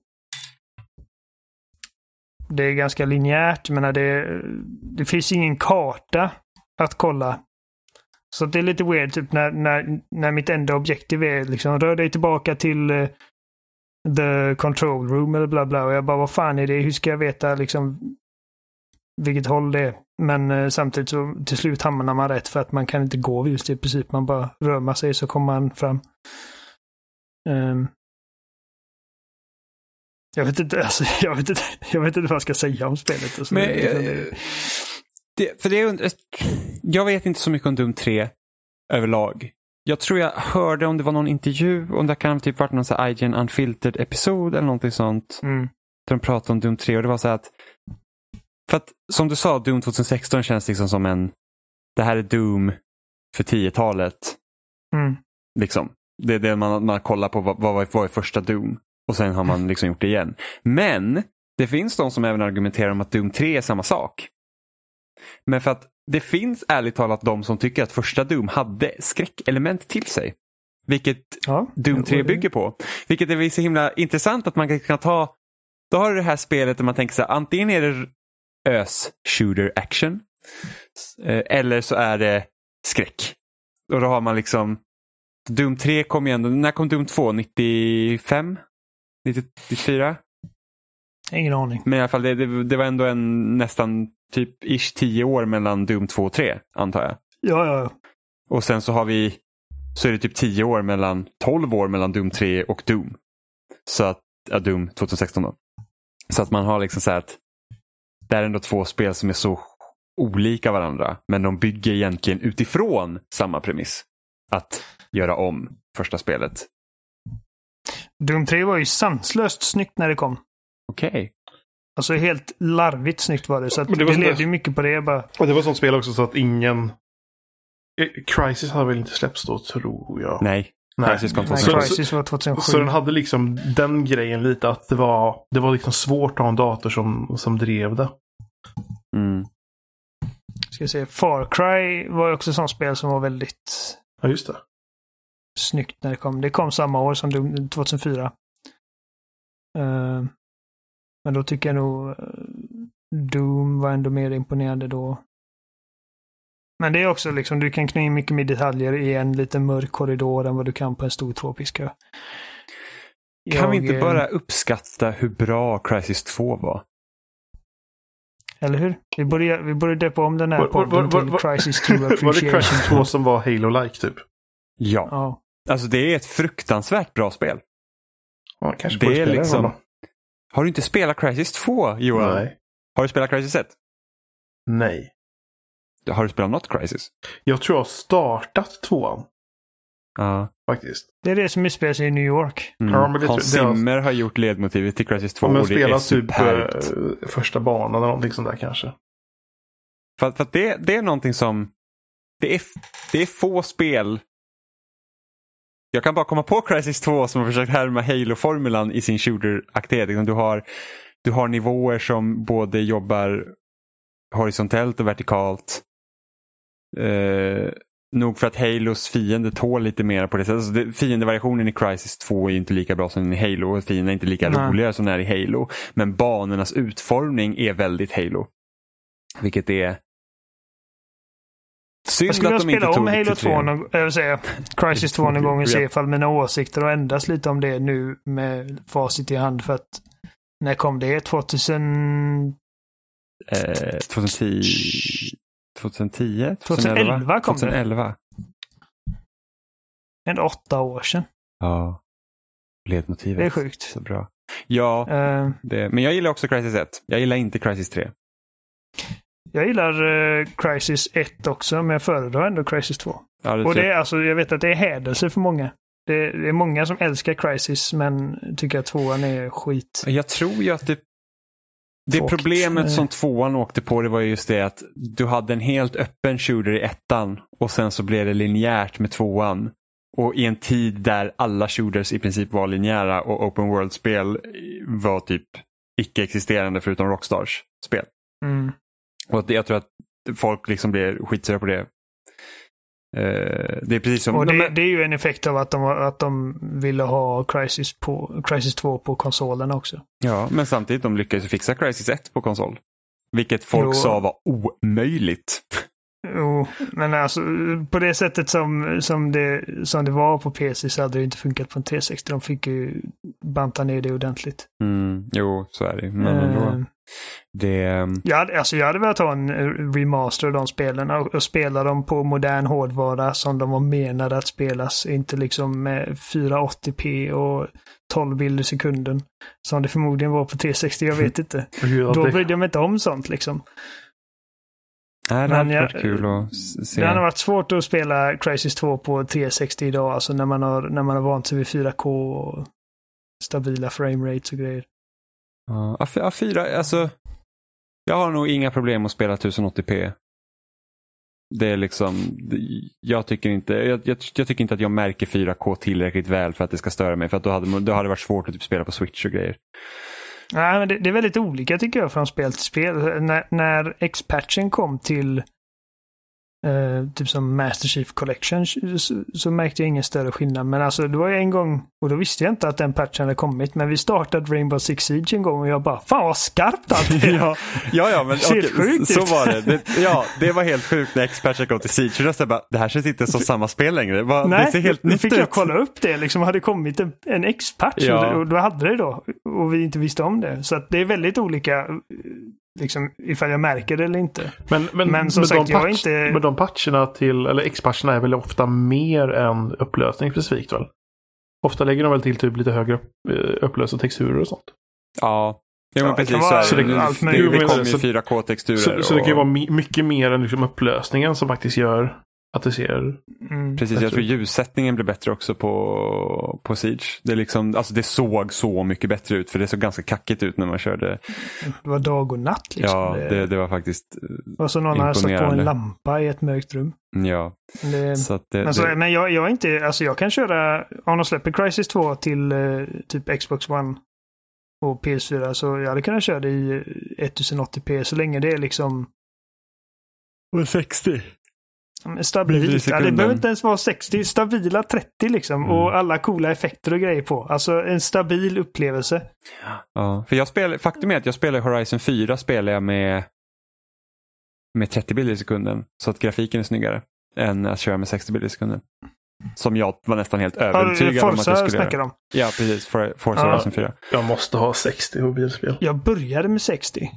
Det är ganska linjärt, men det, det finns ingen karta att kolla. Så det är lite weird typ när, när, när mitt enda objektiv är liksom rör dig tillbaka till eh, the control room eller bla bla. Och jag bara vad fan är det? Hur ska jag veta liksom vilket håll det är? Men eh, samtidigt så till slut hamnar man rätt för att man kan inte gå just i princip. Man bara rör man sig så kommer man fram. Ehm. Jag vet inte, alltså, jag vet inte, jag vet inte vad jag ska säga om spelet. Alltså, Men, det, eh, det, för det är, jag vet inte så mycket om Doom 3 överlag. Jag tror jag hörde om det var någon intervju, om det kan ha typ varit någon så IGN Unfiltered episod eller någonting sånt. mm, Där de pratade om Doom 3 och det var så att för att som du sa, Doom 2016 känns liksom som en det här är Doom för 10-talet. mm, Liksom. Det är det man, man kollar på, vad, vad vad är första Doom? Och sen har man liksom gjort det igen. Men det finns de som även argumenterar om att Doom 3 är samma sak. Men för att det finns ärligt talat de som tycker att första Doom hade skräckelement till sig. Vilket ja, Doom 3 och det- bygger på. Vilket är så himla intressant att man kan- kan ta, då har du det här spelet där man tänker så här, antingen är det ös shooter action eh, eller så är det skräck. Och då har man liksom Doom 3 kom ju ändå, när kom Doom 2? 95? 94? Ingen aning. Men i alla fall, det, det, det var ändå en nästan typ ish 10 år mellan Doom 2 och 3, antar jag. Ja, ja, ja. Och sen så har vi, så är det typ 10 år mellan, 12 år mellan Doom 3 och Doom. Så att, ja, Doom 2016 då. Så att man har liksom så här att det är ändå två spel som är så olika varandra. Men de bygger egentligen utifrån samma premiss. Att göra om första spelet. Doom 3 var ju sanslöst snyggt när det kom. Okej. Alltså helt larvigt snyggt var det. Så det det, var sånt levde ju mycket på det. Bara, Och det var sånt spel också så att ingen... Eh, Crisis hade väl inte släppts då, tror jag. Nej, Nej. Crisis kom nej, 2007. Crisis var 2007. Så den hade liksom den grejen lite att det var, det var liksom svårt att ha en dator som, som drev det. Mm. Ska jag säga, Far Cry var ju också ett sånt spel som var väldigt Ja, just det. snyggt när det kom. Det kom samma år som Doom, 2004. Eh, men då tycker jag nog eh, Doom var ändå mer imponerande då. Men det är också liksom, du kan knä in mycket mer detaljer i en liten mörk korridor än vad du kan på en stor tropisk ö. Kan vi Jag, inte eh, bara uppskatta hur bra Crisis 2 var? Eller hur? Vi borde, vi borde döpa om den här Var- podden var- till Crisis 2 Var det Appreciation. Crisis 2 som var Halo-like typ? Ja. Ja. Alltså det är ett fruktansvärt bra spel. Ja, kanske Det är liksom-. Har du inte spelat Crisis 2 Johan? Nej. Har du spelat Crisis 1? Nej. Har du spelat något Crisis? Jag tror jag har startat tvåan. Ja. Faktiskt. Det är det som utspelar sig i New York. Mm. Ja, men det Hans det har- Zimmer har gjort ledmotivet till Crisis 2 Om jag och det är spelar typ superbt. eh, första banan eller någonting sånt där kanske. För, att- för att det, det är någonting som... Det är, det är få spel... Jag kan bara komma på Crisis 2 som har försökt härma Halo-formulan i sin shooter-aktighet. Liksom Du har, du har nivåer som både jobbar horisontellt och vertikalt. Eh, nog för att Halos fiende tål lite mer på det sättet. Alltså det, fiendevariationen i Crisis 2 är inte lika bra som i Halo och fienden är inte lika Nej. roliga som den är i Halo. Men banornas utformning är väldigt Halo. Vilket är synd Jag skulle att vilja de inte spela om Halo till 2, trean. någon, jag säga Crisis 2 någon gång och se ifall mina åsikter har ändrats lite om det nu med facit i hand för att när kom det? 2000... Eh, 2010, 2010? 2011 kom det. 2011. Ändå åtta år sedan. Ja. Ledmotivet. Det är sjukt. Så bra. Ja, Eh, det, men jag gillar också Crisis 1. Jag gillar inte Crisis 3. jag gillar uh, Crisis 1 också, men jag föredrar ändå Crisis 2. Ja, det Och det jag. är alltså, jag vet att det är hädelse för många. Det, det är många som älskar Crisis, men tycker att tvåan är skit. jag tror ju att det det problemet Eh. som tvåan åkte på det var ju just det att du hade en helt öppen shooter i ettan och sen så blev det linjärt med tvåan. Och i en tid där alla shooters i princip var linjära och open world-spel var typ icke-existerande förutom Rockstars spel. Mm. Och jag tror att folk liksom blir skitsura på det. Eh, det är precis som... Och det, men, det är ju en effekt av att de, att de ville ha Crisis, på, Crisis 2 på konsolerna också. ja, men samtidigt de lyckades fixa Crisis 1 på konsol. Vilket folk Jo. sa var omöjligt. Jo, men alltså på det sättet som, som, det, som det var på PC så hade det inte funkat på en 360. De fick ju banta ner det ordentligt. Mm, jo, så är det. Men ändå. Det, jag, hade, alltså jag hade velat ha en eh, remaster av de spelen och, och spela dem på modern hårdvara som de var menade att spelas. Inte liksom med 480p och 12 bilder i sekunden. Som det förmodligen var på 360, jag vet inte. Då det- brydde jag mig inte om sånt liksom. nej, det hade varit kul att se. Det hade varit svårt att spela Crisis 2 på 360 idag, alltså när man har, när man har vant sig vid 4K och stabila framerates och grejer. Uh, A4, alltså. Jag har nog inga problem att spela 1080p. Det är liksom, jag tycker inte, jag, jag, jag tycker inte att jag märker 4K tillräckligt väl för att det ska störa mig. För att då hade, då hade det varit svårt att typ spela på Switch och grejer. Nej, men det, det är väldigt olika tycker jag från spel till spel. När, när X-patchen kom till eh, typ som Master Chief Collection, så, så, märkte jag ingen större skillnad. Men alltså det var ju en gång, och då visste jag inte att den patchen hade kommit, men vi startade Rainbow Six Siege en gång och jag bara, fan vad skarpt allt ja, ja, ja, men okej, sjukt så ut. var det. det. Ja, det var helt sjukt när X-Patchen kom till Siege. För jag bara, det här känns inte som samma spel längre. Vad- Nej, det ser helt nytt fick ut. jag kolla upp det. Liksom hade kommit en, en X-patch Ja. och, och då hade det då. Och vi inte visste om det. Så att det är väldigt olika eh, liksom, ifall jag märker det eller inte. Men, men, Men som men sagt, jag är patch, inte- Men de patcherna till, eller X-patcherna är väl ofta mer än upplösning specifikt väl? Ofta lägger de väl till typ lite högre eh, upplösta texturer och sånt. Ja, jo, men Ja, det precis vara är så det. det- det, det kommer ju så- 4K-texturer. Så, så det kan ju och- vara mycket mer än liksom upplösningen som faktiskt gör att det ser... Mm. Precis, Jag jag tror ljussättningen blev bättre också på, på Siege. Det, är liksom, alltså det såg så mycket bättre ut för det såg ganska kackigt ut när man körde. Det var dag och natt liksom. Ja, det, det var faktiskt, var som någon hade satt på en lampa i ett mörkt rum. ja. Det, Så att det, men, så, det, men jag, jag är inte, alltså jag kan köra, om de släpper Crisis 2 till eh, typ Xbox One och PS4 så jag hade kunnat köra det i eh, 1080p så länge det är liksom och 60. Ja, men Bilder i Stabilt. Ja, det behöver inte ens vara 60. Stabila 30 liksom. Mm. Och alla coola effekter och grejer på. Alltså en stabil upplevelse. Ja, för jag spelar, faktum är att jag spelar Horizon 4 spelar jag med, med 30 bilder i sekunden. Så att grafiken är snyggare än att köra med 60 bilder i sekunden. Som jag var nästan helt Ja, övertygad om att jag skulle göra. om. Ja, precis. For, Forza Ja. Horizon 4. Jag måste ha 60 mobilspel. Jag började med 60.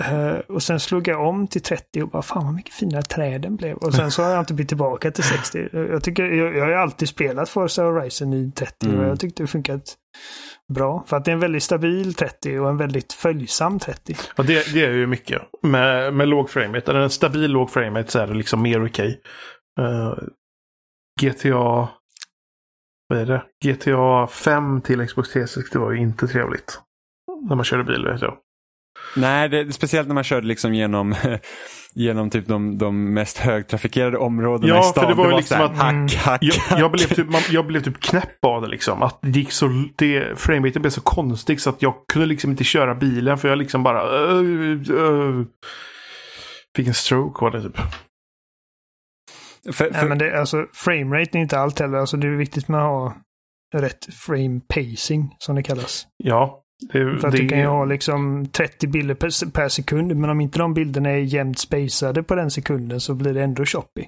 Eh, och sen slog jag om till 30 och bara fan vad mycket finare träden blev. Och sen så har jag inte blivit tillbaka till 60. Jag, tycker, jag, jag har alltid spelat Forza Horizon i 30 Mm. och jag tyckte det funkat bra. För att det är en väldigt stabil 30 och en väldigt följsam 30. Ja, det, det är ju mycket. Med, med låg framerate, eller en stabil låg framerate så är det liksom mer okej. Eh, GTA... Vad är det? GTA 5 till Xbox 360 var ju inte trevligt. När man körde bil vet jag. Nej, det, speciellt när man körde liksom genom, genom typ de, de mest högtrafikerade områdena Ja, i för stan. det var ju liksom så här, att- hack, Mm. hack, Jag, hack. jag, blev typ, man, jag blev typ knäpp av det liksom. Att det gick så... Det, frameraten blev så konstig så att jag kunde liksom inte köra bilen för jag liksom bara... Uh, uh, fick en stroke av det typ. För, för, Nej, men det, alltså, framerate är inte allt heller. Alltså, det är viktigt med att ha rätt frame pacing, som det kallas. Ja. Det, För att det, du kan ju ha liksom 30 bilder per, per sekund, men om inte de bilderna är jämnt spacade på den sekunden så blir det ändå choppy.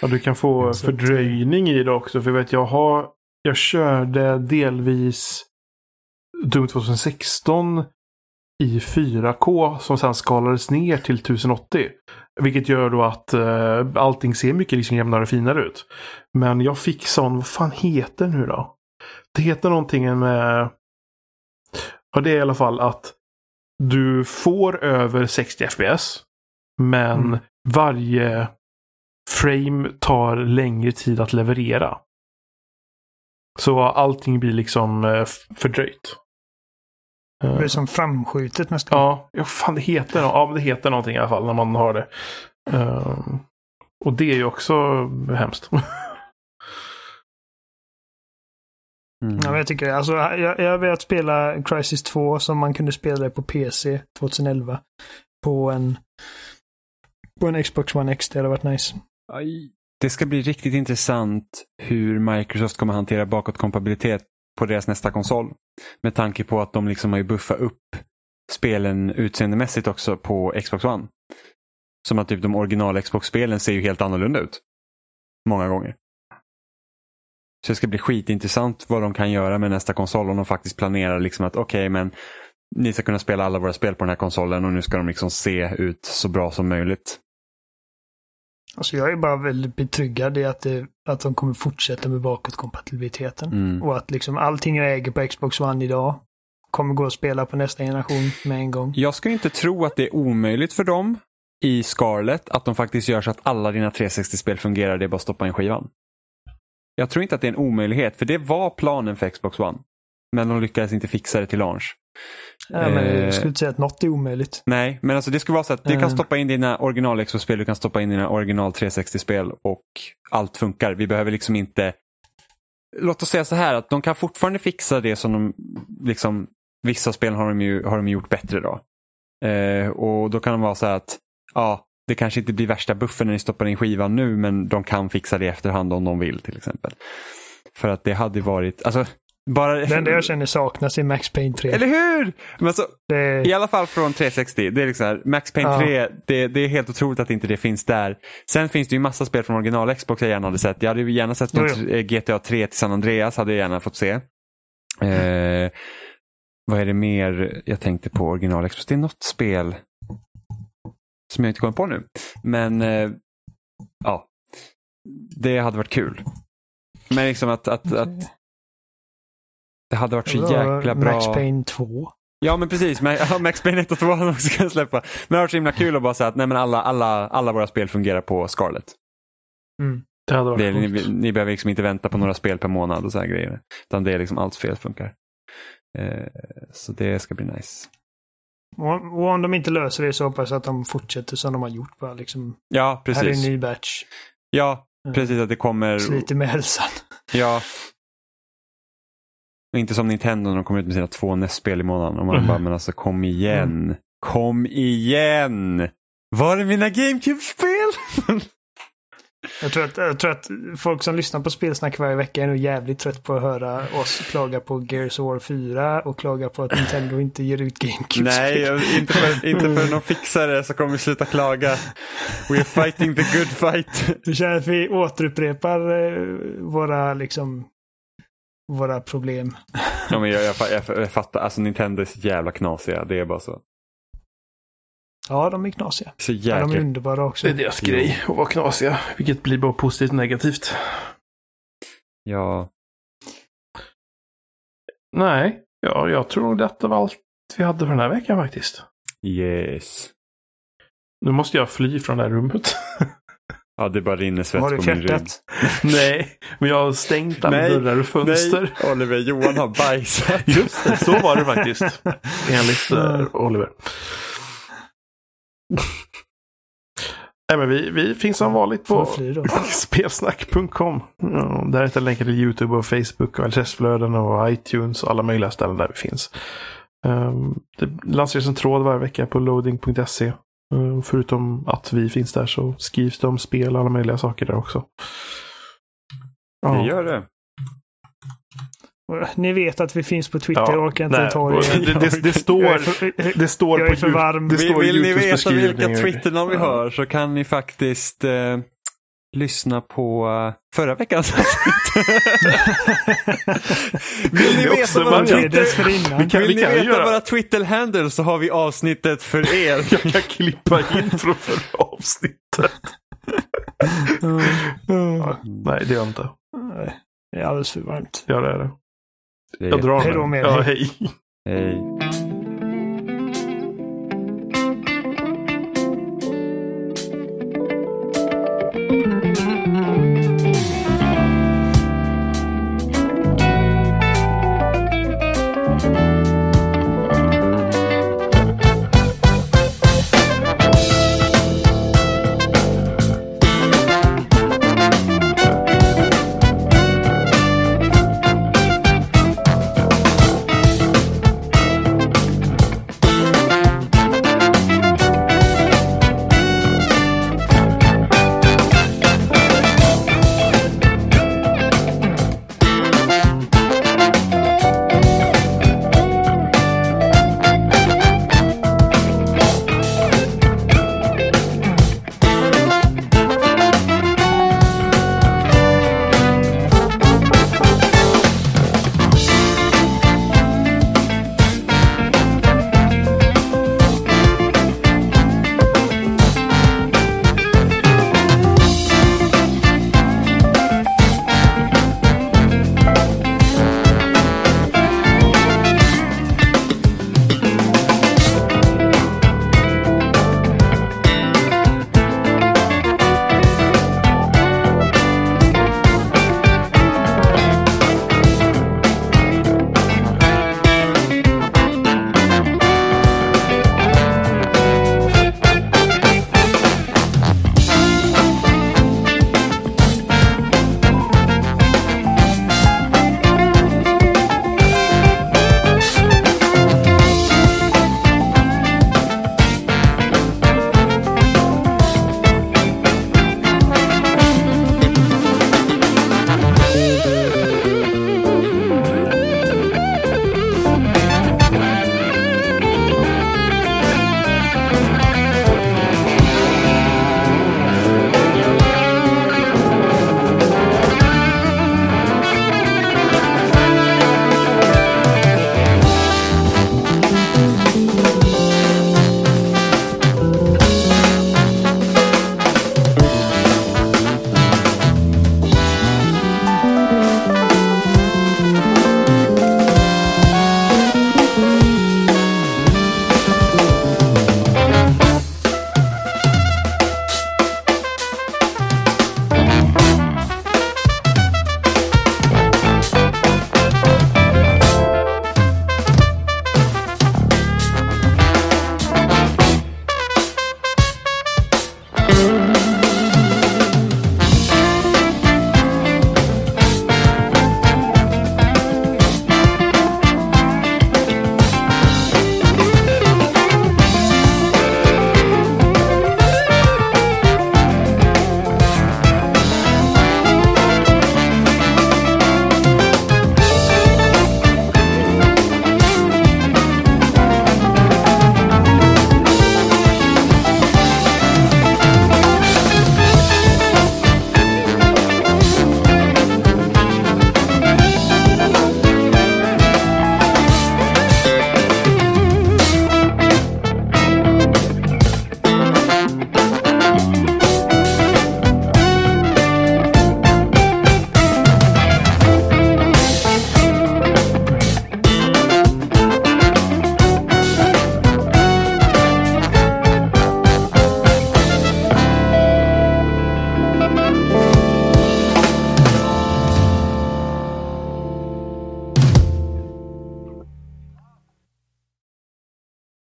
Ja, du kan få Så att- fördröjning i det också. För jag vet, jag har... Jag körde delvis Doom 2016 i 4K som sen skalades ner till 1080. Vilket gör då att uh, allting ser mycket liksom jämnare och finare ut. Men jag fick sån, vad fan heter nu då? Det heter någonting med... Ja, det är i alla fall att du får över 60 FPS. Men Mm. varje frame tar längre tid att leverera. Så allting blir liksom eh, fördröjt. Det Eh, är som framskjutet nästan. Ja, ja, fan det heter, ja, det heter någonting i alla fall när man har det. Ehm, och det är ju också hemskt. mm. Ja, jag tycker. Alltså, jag, jag har velat spela Crisis 2 som man kunde spela det på PC 2011. På en, på en Xbox One X. Det hade varit nice. Aj. Det ska bli riktigt intressant hur Microsoft kommer hantera bakåtkompatibilitet på deras nästa konsol. Med tanke på att de liksom har ju buffat upp spelen utseendemässigt också på Xbox One. Som att typ de original Xbox-spelen ser ju helt annorlunda ut. Många gånger. Så det ska bli skitintressant vad de kan göra med nästa konsol om de faktiskt planerar liksom att okej men ni ska kunna spela alla våra spel på den här konsolen och nu ska de liksom se ut så bra som möjligt. Alltså jag är bara väldigt betryggad i att, det, att de kommer fortsätta med bakåtkompatibiliteten. Mm. Och att liksom allting jag äger på Xbox One idag kommer gå att spela på nästa generation med en gång. Jag skulle inte tro att det är omöjligt för dem i Scarlet att de faktiskt gör så att alla dina 360-spel fungerar. Det är bara att stoppa in skivan. Jag tror inte att det är en omöjlighet, för det var planen för Xbox One. Men de lyckades inte fixa det till launch. Ja, men Eh. jag skulle inte säga att något är omöjligt. Nej, men alltså det skulle vara så att du kan Eh. stoppa in dina original Xbox-spel, du kan stoppa in dina original 360-spel och allt funkar. Vi behöver liksom inte... Låt oss säga så här att de kan fortfarande fixa det som de liksom... Vissa spel har de ju, har de gjort bättre då. Eh, och då kan de vara så här att ja, det kanske inte blir värsta buffen när ni stoppar in skivan nu men de kan fixa det i efterhand om de vill till exempel. För att det hade varit, alltså bara... Det enda jag känner saknas är Max Payne 3. Eller hur! Men alltså, Det, I alla fall från 360. Det är liksom här, Max Payne Ja. 3, det, det är helt otroligt att inte det finns där. Sen finns det ju massa spel från original Xbox jag gärna hade sett. Jag hade ju gärna sett Jo, något, eh, GTA 3 till San Andreas, hade jag gärna fått se. Eh, vad är det mer jag tänkte på original Xbox? Det är något spel som jag inte kommer på nu. Men eh, ja, det hade varit kul. Men liksom att, att, att det hade varit så jäkla bra. Max Payne 2. Ja men precis, Max Payne 1 och 2 hade också kunnat släppa. Men det har varit så himla kul att bara säga att nej, men alla, alla, alla våra spel fungerar på Scarlet. Mm. Det hade varit Det ni, ni behöver liksom inte vänta på några spel per månad och så här grejer. Utan det är liksom allt spel funkar. Eh, så det ska bli nice. Och, om de inte löser det så hoppas jag att de fortsätter som de har gjort. Bara liksom, Ja, här är en precis. ny batch. Ja, Mm. precis att det kommer. Sliter med hälsan. Ja. Och inte som Nintendo när de kommer ut med sina två NES-spel i månaden. Och man Mm. bara, men alltså kom igen. Kom igen! Var är mina GameCube-spel? Jag tror, att, jag tror att folk som lyssnar på spelsnack varje vecka är nog jävligt trött på att höra oss klaga på Gears of War 4 och klaga på att Nintendo inte ger ut GameCube-spel. Nej, inte för, inte för någon fixare så kommer vi sluta klaga. We're fighting the good fight. Vi känner att vi återupprepar eh, våra, liksom, våra problem. Ja, men jag, jag, jag, jag fattar, alltså Nintendo är så jävla knasiga. Det är bara så. Ja, de är knasiga. Så Ja, de är jäkla... underbara också. Det är deras grej att vara knasiga. Vilket blir bara positivt och negativt. Ja, Nej, ja, jag tror nog detta var allt vi hade för den här veckan faktiskt. yes. Nu måste jag fly från det här rummet. Ja, det bara rinner svett Har på min rygg. fjärtat? Nej, men jag har stängt alla Nej, dörrar och fönster. Nej, Oliver, Johan har bajsat. Just det, så var det faktiskt. Enligt eh, Oliver. Nej, men vi, vi finns som vanligt på spelsnack.com. Ja, där hittar länkar till YouTube och Facebook och LSS-flöden och iTunes och alla möjliga ställen där vi finns. Um, det lanseras en tråd varje vecka på loading.se. Uh, förutom att vi finns där så skrivs det om spel och alla möjliga saker där också. Ja. Det gör det. Ni vet att vi finns på Twitter. Ja, jag orkar inte nej, ta det. det, det, det, står, för, det står jag på är för varm. Det Vill, står i vill ni veta vilka. Twitternamn vi har så kan ni faktiskt eh, lyssna på eh, förra veckans avsnitt. Vill ni veta våra Twitter... Vi kan- Vill ni ju veta göra- våra Twitter-handles så har vi avsnittet för er. Jag kan klippa in från förra avsnittet. Ja, nej, det gör jag inte. Nej, Det är alldeles för varmt. Ja, det är det. Jag drar Hej då med Ja, er. hej. Hej.